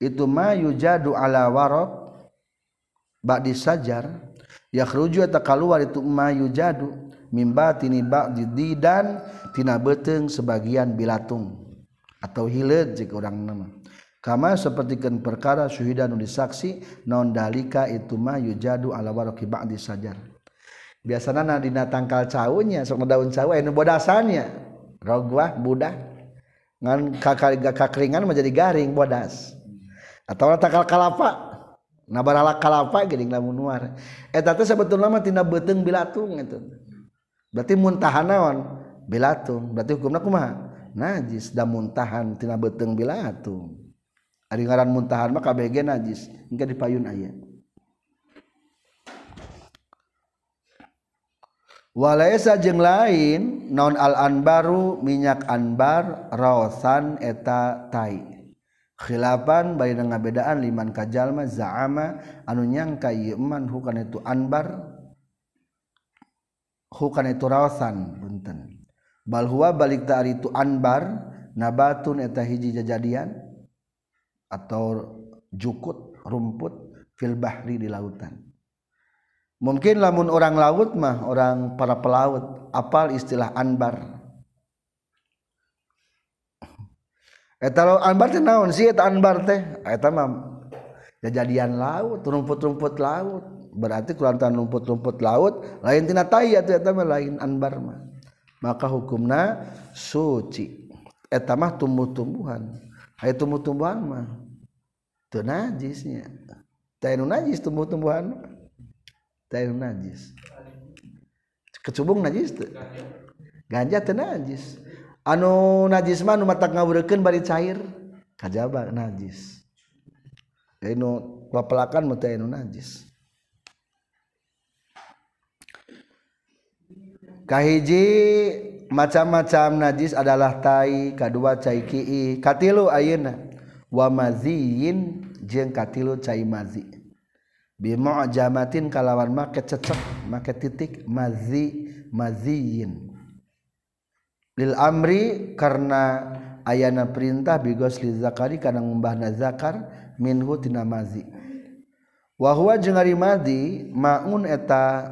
itu ma yujadu ala warok ba'di sajar yakhruju eta kaluar itu ma yujadu mimba tini ba'di didan tina beteng sebagian bilatung atau hileud jeung urang nama. Kama sapertikeun perkara syuhidan nu disaksi naon dalika itu ma yujadu ala waraqi ba'di sajar. biasanya nah dina tangkal cawunya sok daun cawu anu bodasannya rogwah budak ngan kakringan menjadi garing bodas. Atau tangkal kalapa? Nah barala kalapa geuning lamun nuar. Eh, Eta teh sebetulna mah tina beuteung bilatung itu. Berarti muntahan naon? Bilatung. Berarti hukumna kumaha najis. Da muntahan tina beuteung bilatung. Ari ngaran muntahan mah kabeh najis. Engke dipayun aya. walaisa jeung lain non al-anbaru minyak anbar raosan eta tai. Khilapan bari ngabedaan liman kajalma za'ama anu nyangka ieu man hukan itu anbar hukan itu raosan punten bal huwa balik ta'ari itu anbar nabatun eta hiji jajadian atau jukut rumput fil bahri di lautan. mungkin lamun orang laut mah orang para pelaut apal istilah anbar Eta anbar teh naon sih eta anbar teh? Eta mah jajadian laut, rumput-rumput laut. Berarti kulantan rumput-rumput laut lain tina tai atuh eta mah lain anbar mah. Maka hukumna suci. Eta mah tumbuh-tumbuhan. Aya tumbuh-tumbuhan mah teu najisnya. Teu najis tumbuh-tumbuhan mah. style najis. Kecubung najis teu ganja teh najis. Anu najis mah nu matak ngawurkeun bari cair kajaba najis. Jadi nu pelapelakan mah teh anu najis. Kahiji macam-macam najis adalah tai kedua cai ki'i. Katilu ayeuna? Wa maziyin jeung katilu cai mazi. bi jamatin kalawan make cecek make titik mazi maziyin. Lil amri karena ayana perintah bigos li zakari kana ngumbahna zakar minhu tina mazi. Wa huwa jeung ari madi maun eta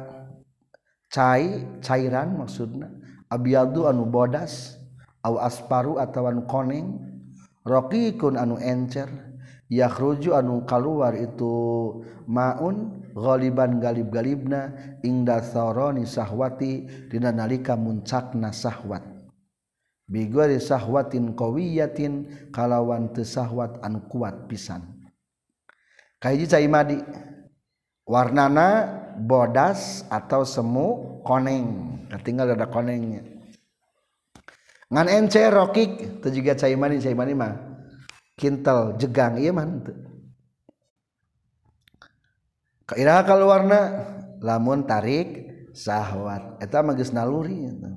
cai cairan maksudna. Abiyadu anu bodas au asparu atawa anu koneng raqiqun anu encer. yakhruju anu kaluar itu maun ghaliban galib-galibna inda sauroni sahwati dina nalika muncakna sahwat bigori sahwatin qawiyatin kalawan teu sahwat anu kuat pisan. Kahiji cai madi warnana bodas atau semu koneng. Ketinggal ada konengnya. Ngan encer rokik teu juga cai mani cai mani mah kintal jegang ieu mah henteu. Kairaha kaluarna lamun tarik sahwat. Eta mah geus naluri eta.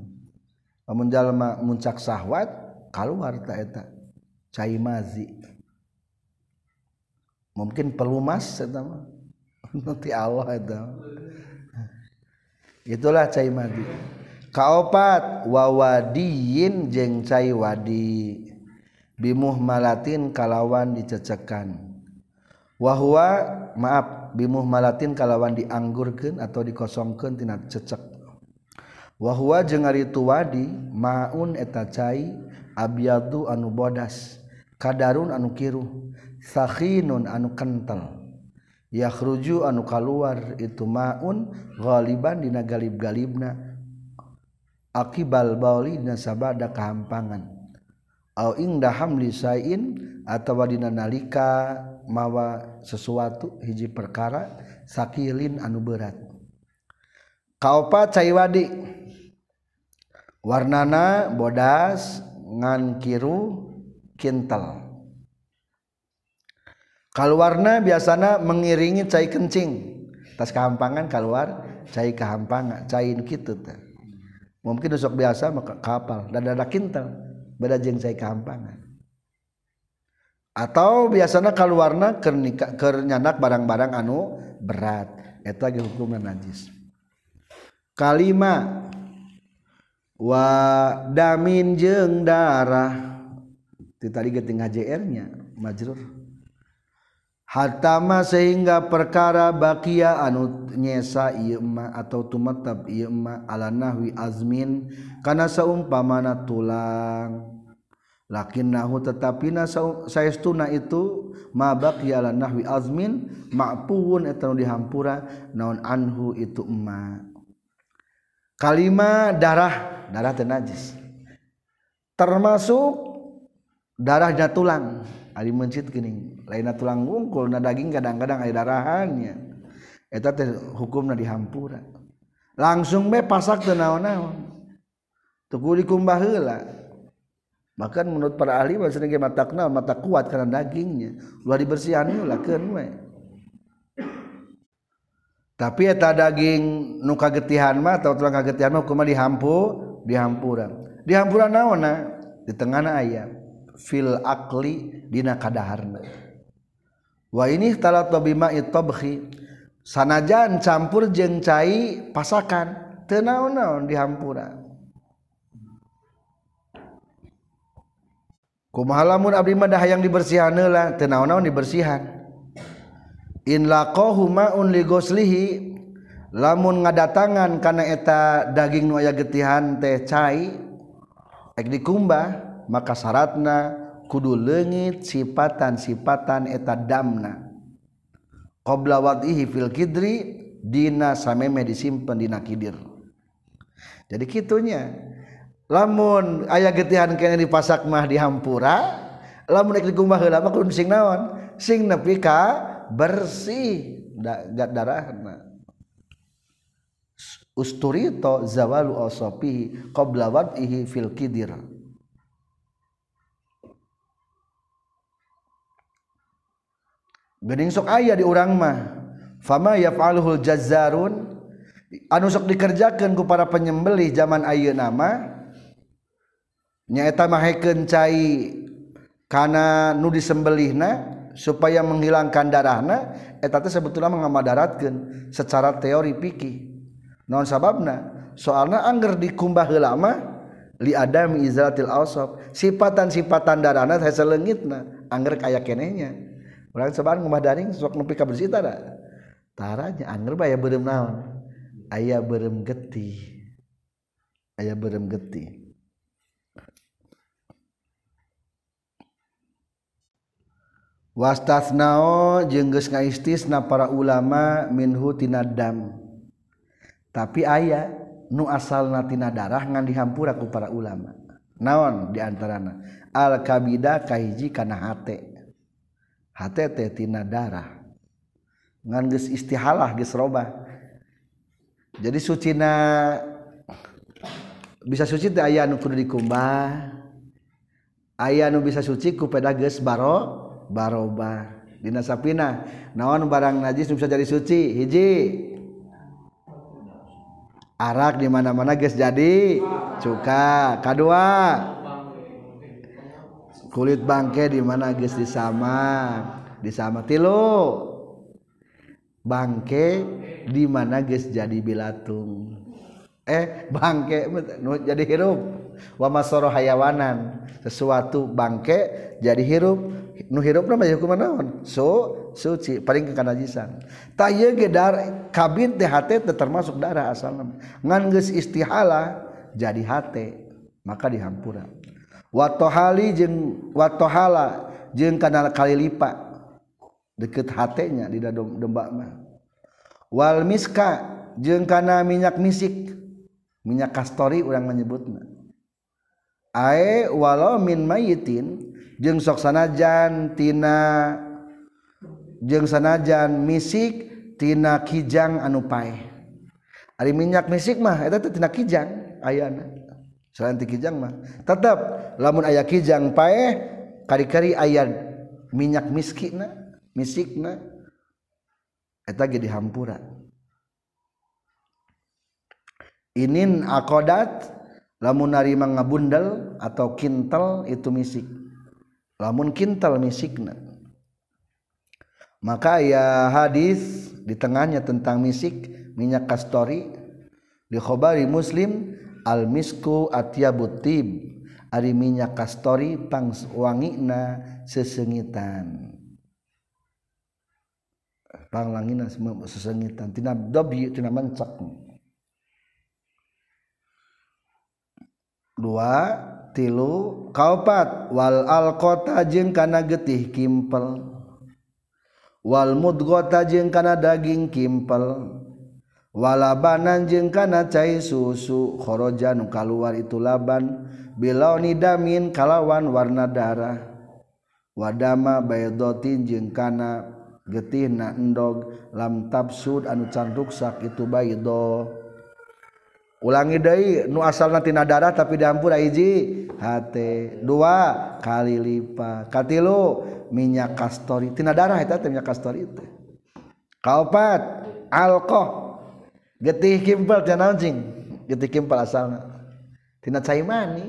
Lamun jalma muncak sahwat kaluar ta eta. Cai mazi. Mungkin pelumas eta mah. Nanti Allah eta itulah cai mazi. Kaopat wawadiyin jeng cai wadi. bimuh malatin kalawan dicecekan wahwa maaf bimuh malatin kalawan dianggurkan atau dikosongkan tina cecek. Wahwa jeung ari wadi maun eta cai abyadu anu bodas kadarun anu kiru sakhinun anu kental. Yakhruju anu kaluar itu maun ghaliban dina galib-galibna. Akibal bauli dina sabada kehampangan au ingda hamli sain atawa dina nalika mawa sesuatu hiji perkara sakilin anu berat. Kaopat cai wadi? Warnana bodas ngan kiru kintal warna biasanya mengiringi cair kencing. Tas kehampangan keluar cair kehampangan cair gitu mungkin besok biasa maka kapal dan ada kintal beda jeng saya kehampangan atau biasanya kalau warna kernyanak barang-barang anu berat. Itu lagi hukumnya najis. Kalima. Wa damin jeng darah. Itu tadi geting HJR nya majrur. hatama sehingga perkara bakia anu nyesa ima atau tumetep ima ala nahwi azmin karena seumpamana tulang. Lakin nahu tetapi saestuna itu ma bakia ala nahwi azmin ma'puun eta dihampura naon anhu itu ma kalima darah darah teu najis. Termasuk darahnya tulang ari mencit geuning lainna tulang wungkul na daging kadang-kadang aya darahannya eta teh hukumna dihampura. Langsung be pasak teu naon-naon. Teu kulikum baheula bahkan menurut para ahli bahasa ge mata kenal mata kuat karena dagingnya. Ulah dibersihan lakeun we. Tapi eta daging nu kagetihan mah atau tulang kagetihan mah hukumna dihampu dihampura. Dihampura naon na di tengahna ayam fil akli dina kadaharna. Wa ini talat bima itobhi sanajan campur jeung cai pasakan teu naon-naon dihampura kumaha lamun abdi mah hayang dibersihan lah teu naon-naon dibersihan. In laqahu ma'un li goslihi lamun ngadatangan kana eta daging nu aya getihan teh cai ek dikumbah maka syaratna kudu leungit sifatan-sifatan eta damna. Qabla wad'ihi fil kidri dina sameme disimpen dina kidir. Jadi kitunya lamun aya getihan kene dipasak mah dihampura lamun ek dikumbah heula mah kudu sing naon? Sing nepi ka bersih gak darahna. Usturito zawalu awsafihi qabla wad'ihi fil kidir Gening sok aya di urang mah. Fama yaf'aluhul jazzarun anu sok dikerjakeun ku para penyembelih zaman ayeuna mah nyaeta mahekeun cai kana nu disembelihna supaya menghilangkan darahna eta teh sebetulna mengamadaratkeun secara teori fikih. Naon sababna? Soalna angger dikumbah heula mah li adam izratil awsaf sifatan-sifatan darahna teh selengitna angger kaya kenehnya. orang sebaan ngumah daring sok nepi ka bersih tara taranya anger baya beureum naon? Aya beureum getih. Aya beureum getih. Wastasnao jeung geus ngaistisna para ulama minhu tinadam tapi aya nu asalna tina darah ngan dihampura ku para ulama. Naon diantarana al kabida kahiji kana hate. HTTtina darah. Ngan geus istihalah geus robah jadi sucina bisa suci teh aya nu kudu dikumbah. Aya nu bisa suci ku peda geus baro baroba. Dina sapina naon barang najis bisa jadi suci? Hiji. Arak di mana-mana geus jadi cuka. Kadua. kulit bangke di mana geus disama? Disama tilu. Bangke di mana geus jadi bilatung. Eh bangke jadi hirup. Wa masoro hayawanan. Sesuatu bangke jadi hirup. Nu hirup nama hukum naon? So suci paling ke kanajisan. Tak ye ge dar kabin teh hate teh termasuk darah asalna. Ngan geus istihala jadi hate maka dihampura. watohali jeng watohala jeng kana kali lipat deket hatenya di dalam mah. Wal miska jeng kana minyak misik minyak kastori orang menyebutnya ae walau min mayitin jeng sok sanajan tina jeng sanajan misik tina kijang anu pae ari minyak misik mah eta teh tina kijang ayana. Selain kijang mah. Tetap lamun aya kijang pae kari-kari aya minyak miskina misikna eta ge dihampura inin akodat lamun narima ngabundel atau kintal itu misik. Lamun kintal misikna maka ya hadis di tengahnya tentang misik minyak kastori di khobari muslim al misku atyabut tib. Ari minyak kastori pang wangina sesengitan. Pang langina sesengitan. Tina dobi tina mencak dua tilu kaupat wal alqota jeung kana getih kimpel. Wal mudghota jeung kana daging kimpel walabanan jeung kana cai susu kharaja nu kaluar itu laban. Bilau nidamin kalawan warna darah wadama baydotin jeung kana getih na endog lam tafsud anu can ruksak itu baydo ulangi deui nu asalna tina darah tapi diampur hiji hate dua kali lipat. Katilu minyak kastori. Tina darah eta minyak kastori itu kaopat alkoh. getih kimpel tian anjing. Getih kimpel asal tina cai mani.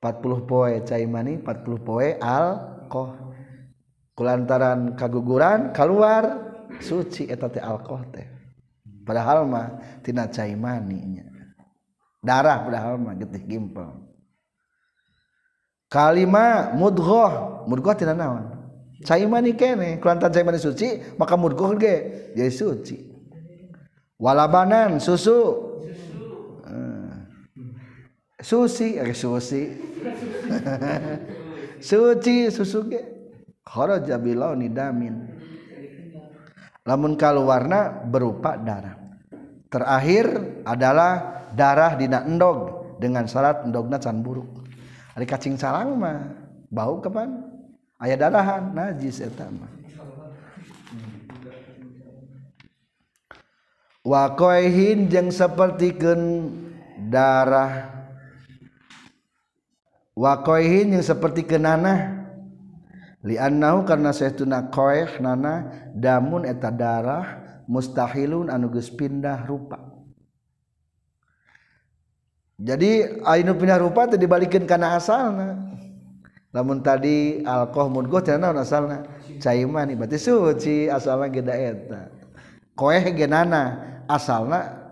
40 poe cai mani 40 poe alkoh kulantaran kaguguran keluar suci eta teh alkoh teh. Padahal mah tina cai maninya darah padahal mah getih kimpal. Kalima mudghah mudghah tina naon? Cai mani kene. Kulantaran cai mani suci maka mudghah ge. Jadi suci. walabanan susu. Susi hmm. eh, Susi suci susu ge. Kharaja bilauni damin. Lamun warna berupa darah. Terakhir adalah darah dina endog dengan syarat endogna can buruk. Ari kacing sarang mah bau kapan aya darahan najis eta mah. wakohin jeung sapertikeun darah. Wakohin yang seperti kenana liannahu karena saytuna koeh nana damun eta darah mustahilun anugus pindah rupa. Jadi ainu pindah rupa teh dibalikin karena asalna. Lamun tadi alkoh mudgoh teh naon asalna? Caiman berarti suci asalna geda eta. Koeh genana asalna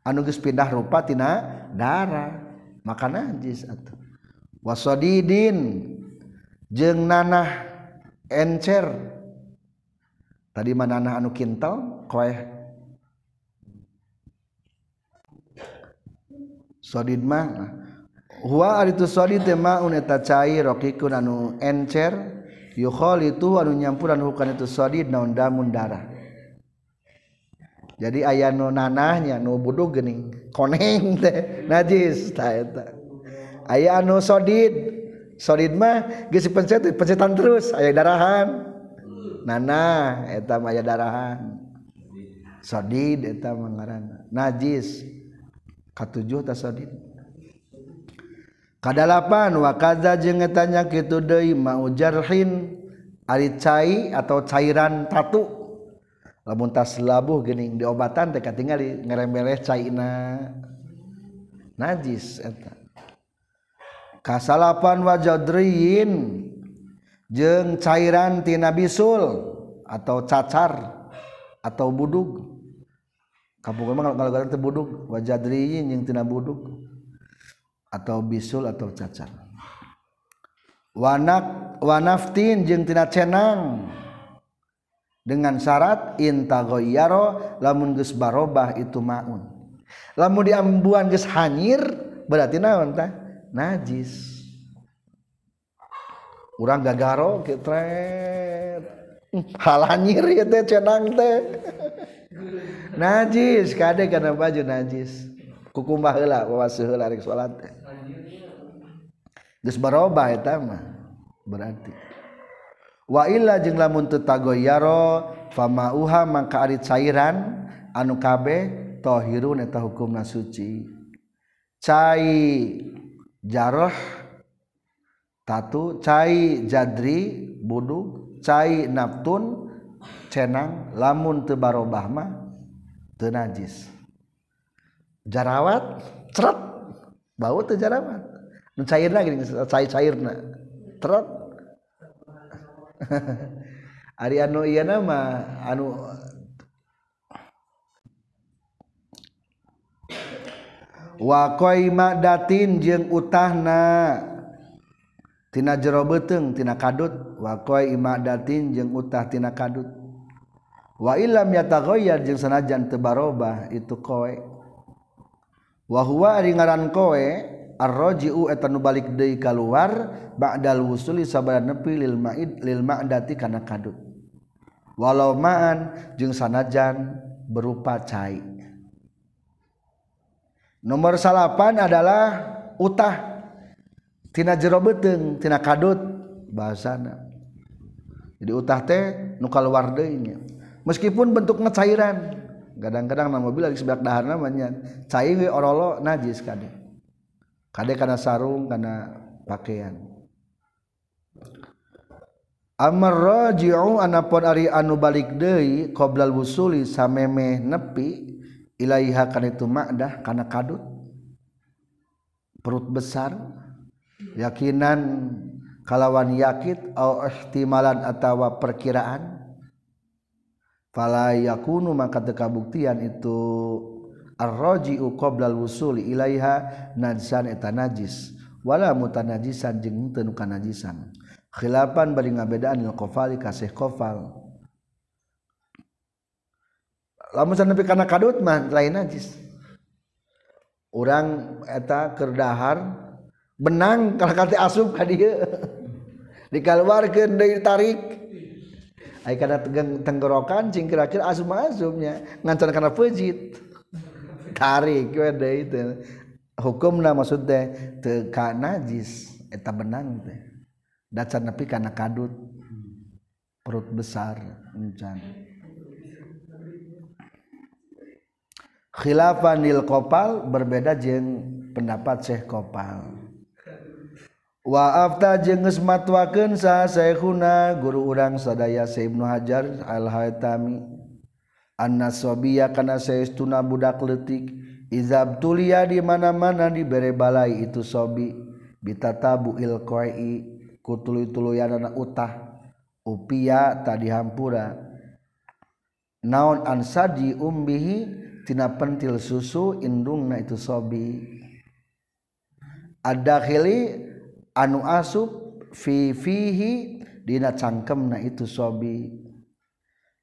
anu geus pindah rupa tina darah maka najis atuh. Wasodidin jeng nanah encer. Tadi mana nanah anu kintal koe sodid mah huwa aritu sodid ma uneta cair rokikun anu encer. Yukhol itu anu nyampuran hukan itu sodid naun damun darah. jadi ayah nu nanahnya nu budug gening koneng teh najis taeta aya anu sodid sodid mah geus pencet pencetan terus aya darahan. Nanah eta mah aya darahan. Sodid eta mangaran najis. Katujuh ta sodid. Kadalapan wa kadza jeung eta nya kitu deui mau jarhin ari cai atau cairan tatu. lamuntas labuh gening diobatan teh katingali ngerembeleh caina. Najis eta. Kasalapan wajadriin jeung cairan tina bisul atau cacar atau budug. Kampung emang kalau kalau budug wajadriin yang tina buduk atau bisul atau cacar. Wanak wanaftin jeung tina cenang. dengan syarat intagoyaro lamun geus barobah itu maun. Lamun diambuan geus hanyir berarti naon tah? Najis. Urang gagaro kitret hal hanyir ya teh cenang teh. Najis kade kana baju najis. Kukumbah heula wawasuh heula rek salat teh. Geus barobah eta mah berarti. waila jeung lamun tetagoyaro famauha mangka ari cairan anu kabeh tohirun eta hukumna suci. Cai jaroh tatu. Cai jadri budug cai naptun cenang. Lamun tebarobah mah teu najis. Jarawat ceret bau teu jarawat. Nu cairna gini cai cairna. Teret Ari anu iya nama anu wa datin jeung utahna tina jero beuteung tina kadut. Wakoi ima jeung utah tina kadut. Wa illam yatagoyar jeung sanajan tebarobah itu koe. Wa huwa ari ngaran koe arrojiu eta nu balik deui kaluar ba'dal wusuli sabada nepi lil ma'id lil ma'dati kana kadut. Walau ma'an jeung sanajan berupa cai. Nomor salapan adalah utah. Tina jero beteng tina kadut bahasana. Jadi utah teh nu kaluar deui meskipun bentuknya cairan kadang-kadang nama mobil lagi sebelah dahar namanya. Cai we orolo najis kadang kade karena sarung karena pakaian. Amar raji'u anapun ari anu balik deui qoblal wusuli sameme nepi ilaiha kana itu ma'dah kana kadut. Perut besar yakinan kalawan yakit au ihtimalan atawa perkiraan. Fala kuno maka tekabuktian itu arroji'u qoblal wusuli ilaiha najisan eta najis. Wala mutanajisan jeung teu nu kanajisan. Khilapan bari ngabedaan lil qofali kasih qofal lamun sanepi kana kadut mah lain najis. Urang eta kerdahar benang kalau kata asup ka dieu. Dikeluarkeun deui tarik. Ai kana tenggorokan cing kira-kira asup masuknya ngancan kana pejit ditarik we deui teh hukumna maksud teh teu ka najis eta benang teh. Dacan nepi kana kadut. Perut besar encan khilafan lil kopal berbeda jeung pendapat Syekh Kopal. Waafta jenges matwaken sa Syekhuna guru urang sadaya Syekh Ibnu Hajar Al Haytami annasobiya kana saestuna budak leutik. Izab tulia di mana-mana dibere balai itu sobi. Bitatabu ilqai ku tuluy-tuluyanana utah. Upia tadi hampura. Naon ansadi umbihi tina pentil susu indungna itu sobi. Adakhili anu asub fi fihi dina cangkemna itu sobi.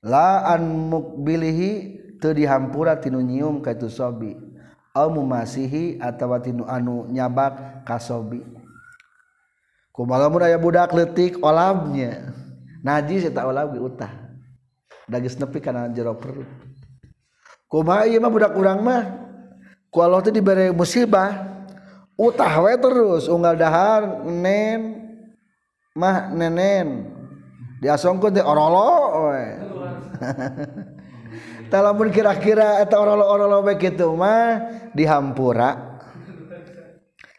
laan mukbilihi teu dihampura tinu nyium ka itu sobi. Au mumasihi atawa tinu anu nyabak ka sobi. Kumalamun aya budak leutik olabnya? Najis eta olab ge utah. Dagis nepi kana jero perut. Kumaha ieu mah budak urang mah? Ku Allah teh dibere musibah utah we terus. Unggal dahar nen mah nenen. Diasongkeun teh orolo we Talamun kira-kira eta orang-orang baik itu mah dihampura.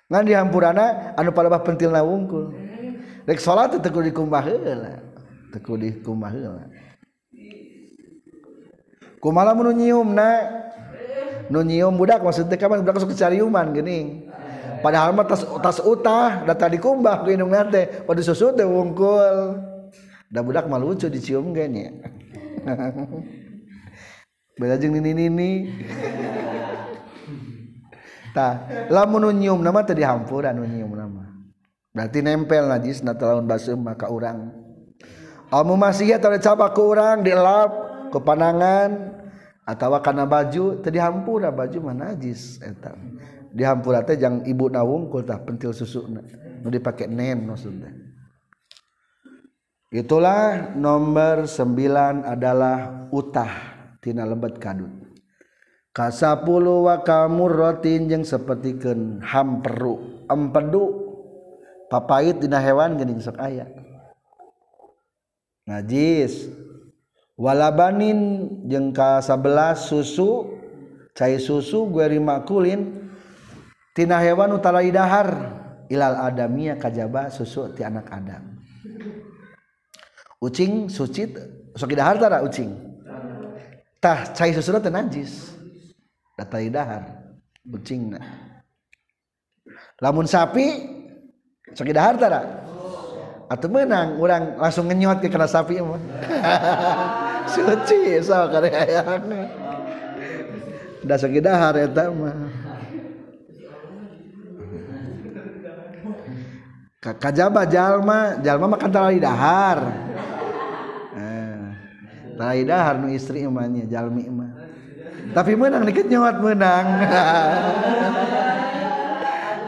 Ngan dihampurana anu palebah pentilna wungkul rek salat teu kudu dikumbah heula teu kudu dikumbah heula kumaha mun nyiumna? Nu nyium budak maksudnya kapan budak sok cariuman geuning. Padahal mah tas tas utah data dikumbah ku indung teh, pada susut teh wungkul. Da budak mah lucu dicium ge nya beda jeung nini nini tah lamun nyium nama tadi nu nyium nama. Berarti nempel najis na lawan baseuh maka urang. Amu masih atau cabak ke urang dielap ke panangan atau karena baju tadi hampura baju mana najis eta. Dihampura teh jang ibu nawungkul tah pentil susu nu dipake nen maksudnya. Itulah nomor sembilan adalah utah. Tina lebat kadut. Kasapulu wa kamurrotin jeung sapertikeun hamperu empedu. Papait dina hewan geuning sok aya. Najis. Walabanin jengka 11 susu cair susu gue makulintina hewan utara idahar ilal adamia kajba susu ti anak Adam ucing suci sok dahar tara ucing? Tah cai susuna teh najis. Data dahar ucingna. Lamun sapi sok dahar tara? Atau menang orang langsung ngenyot ke kena sapi mah. Suci so karya ayahnya da sok dahar eta mah. Kajaba jalma jalma makan tara dahar tai Harnu nu istri imannya jalmi iman tapi menang dikit nyawat menang.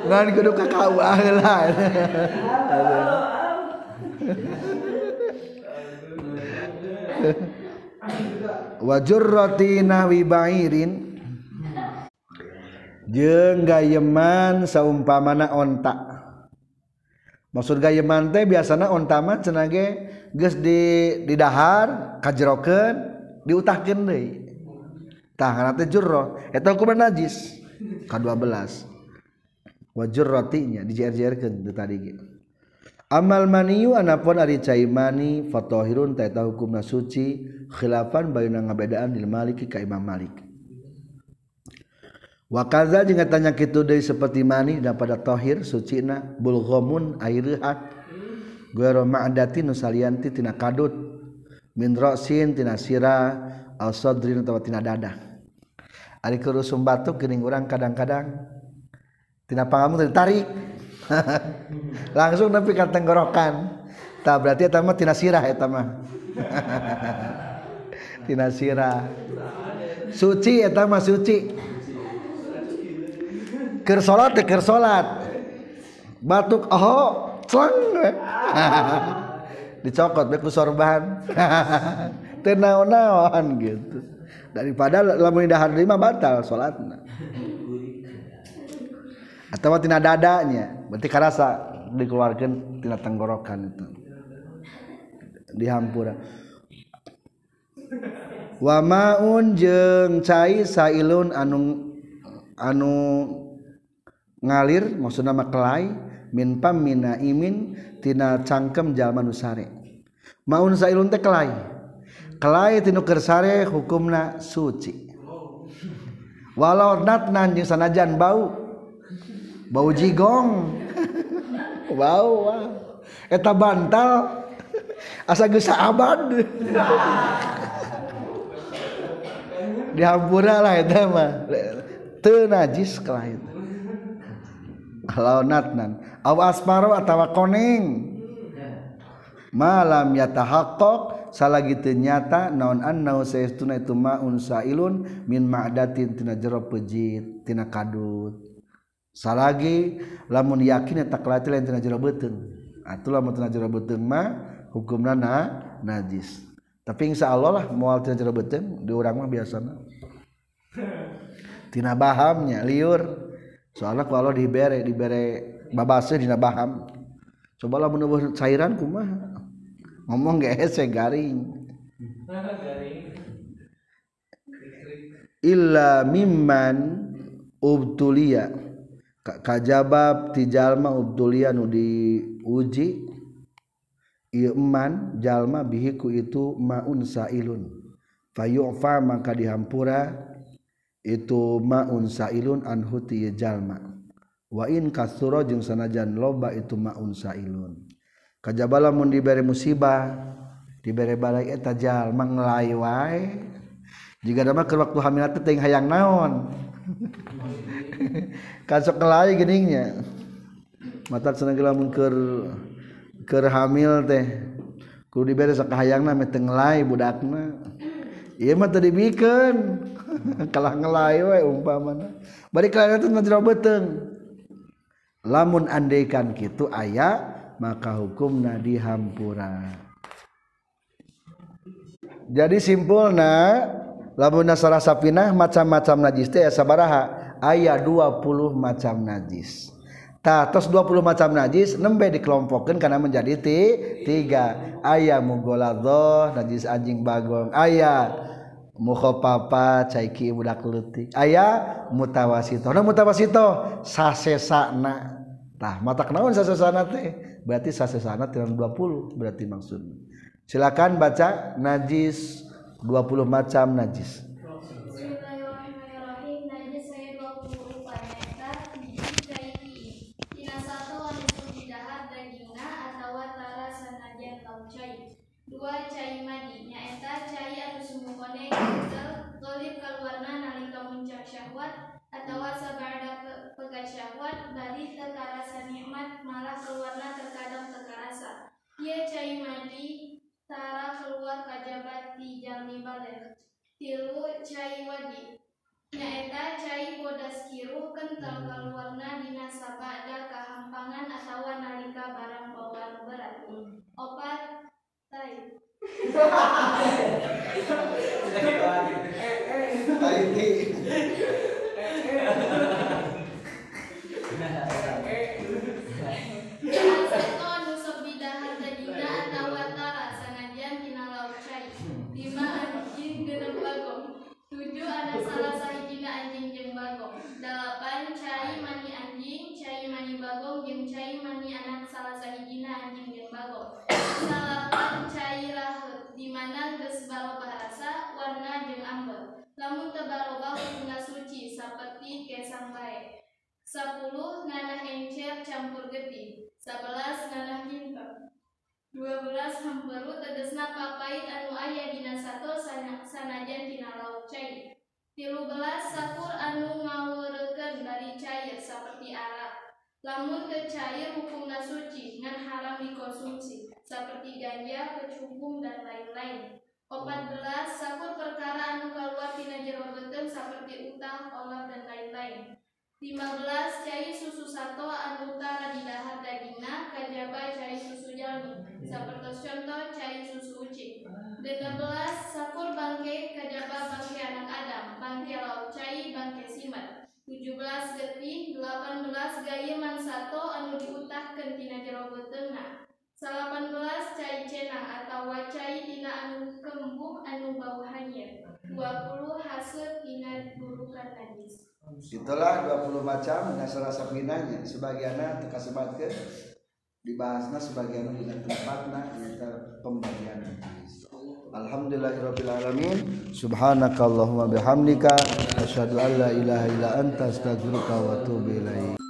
Ngan kudu ka KUA ah, heula Wajur roti nahwi ba'irin. Jeung gayeman saumpamana ontak. maksud gayeman teh biasanya ontama cenage geus di didahar kajerokeun diutahkeun deui. Tah kana teh jurro eta hukuman najis. K 12 wajur rotinya dijer-jerkeun tadi gitu amal maniu anapun ari cai mani fatohirun ta eta hukumna suci khilafan bayuna ngabedaan lil maliki ka imam malik. wakaza juga tanya kitu dari seperti mani daripada tohir sucina bulgomun airuhat guero ma'adati nusalianti tina kadut. Min rosin tina sira al sodrin atau tina dada. ari kerusum batuk gering orang kadang-kadang. Tina pangamu ditarik langsung tapi ka tenggorokan. Tak berarti eta mah tina sirah eta mah. Tina sirah. Suci eta mah suci. ker salat teh ker salat batuk oh celang dicokot beku sorban. Teu naon-naon gitu. Daripada lamun dahar lima batal salatna atau tina dadanya berarti karasa dikeluarkan tina tenggorokan itu. Dihampura wamaun jeng cai sailun anu anu ngalir maksudna mah kelai min pamina imin tina cangkem jalma nu sare. Maun sailun teh kelai. Kelai tinu keur sare hukumna suci. Walau natnan jeung sanajan bau. Bau jigong. Bau eta bantal. Asa geus abad dihampura lah eta mah. Teu najis kalah itu halonatnan aw asmaro atawa koneng. Malam yatahaqqaq salagi teu nyata naon annau saestuna itu maun sailun min ma'datin tina jero pejit tina kadut. Salagi lamun yakin eta kelati lain tina jero beuteung atuh ah, lamun tina jero beuteung mah hukumna na najis. Tapi insya Allah lah mual tina jero beuteung di urang mah biasana. Tina bahamnya liur. soalnya kalau dibere dibere babase dina baham coba lah menubuh cairan kumaha. Ngomong gak hese garing. Illa mimman ubtulia kajabab tijalma ubtulia nu diuji. Iman jalma bihiku itu maun sailun. Fayu'fa maka dihampura. itu maun sailun anhu ti jalma. Wa in jeung sanajan loba itu maun sailun. Kajabala mun dibere musibah dibere balai eta jalma ngelai wae. Jika ada ke waktu hamil teh hayang naon? Kasok kelai geningnya. Mata senang lamun keur keur hamil teh. Kudu dibere sakahayangna meh teu ngelai budakna. Ieu mah teu dibikeun. kalah ngelai we umpamana bari kelai teh ngajero beuteung lamun andaikan kitu aya maka hukumna dihampura. Jadi simpulna lamun nasara sapinah macam-macam najis teh sabaraha ayat 20 macam najis. Tatos 20 macam najis nembe dikelompokkan karena menjadi ti, tiga. Ayat mugoladoh najis anjing bagong. Ayat mukho papa caiki budak leutik. Aya mutawasito. Nah mutawasito sasesana. Tah mata kenaun sasesana teh? Berarti sasesana tiran 20 berarti maksudnya. Silakan baca najis 20 macam najis. dua cai madi. Nyaeta cai atau semua konek gagal golip keluarna nalika muncak syahwat atau sebarada pe pegat syahwat bari terkarasa nikmat malah keluarna terkadang terkarasa ia cai madi tara keluar kajabat di jami balik tilu cai wadi. Nyaeta cai bodas kiru kental keluarna dina sabada kahampangan atau nalika barang bawa berat. Opat Tá aí. É, é. Tá aí. É, aí. 12 hemperu tegesna papait anu aya dina sato sana- sanajan tina lauk cair 13 sakur anu ngaweurekeun dari cair saperti arak. Lamun teu cair hukumna suci ngan haram dikonsumsi saperti ganja, kecubung dan lain-lain. 14 sakur perkara anu kaluar tina jero beuteung utang, olah dan lain-lain. 15 cai susu sato anu tara di dahar dagingna kajaba cai susu jalmi sapertos contoh cai susu ucing 16 sakur bangke kajaba bangke anak adam. Bangke lauk cai bangke simat. 17 getih 18 gayeman sato anu diutahkeun tina jero beuteungna 18 cai cenang atawa cai tina anu kembung anu bau hanyir. 20 hasil tina burukan najis itulah 20 macam dasar rasa pinanya. Sebagiannya teka sebatkeun dibahasna sebagian dina tempatna nyata pembagian hadis Alhamdulillahirabbil alamin. Subhanakallahumma bihamdika asyhadu an la ilaha illa anta astaghfiruka wa atubu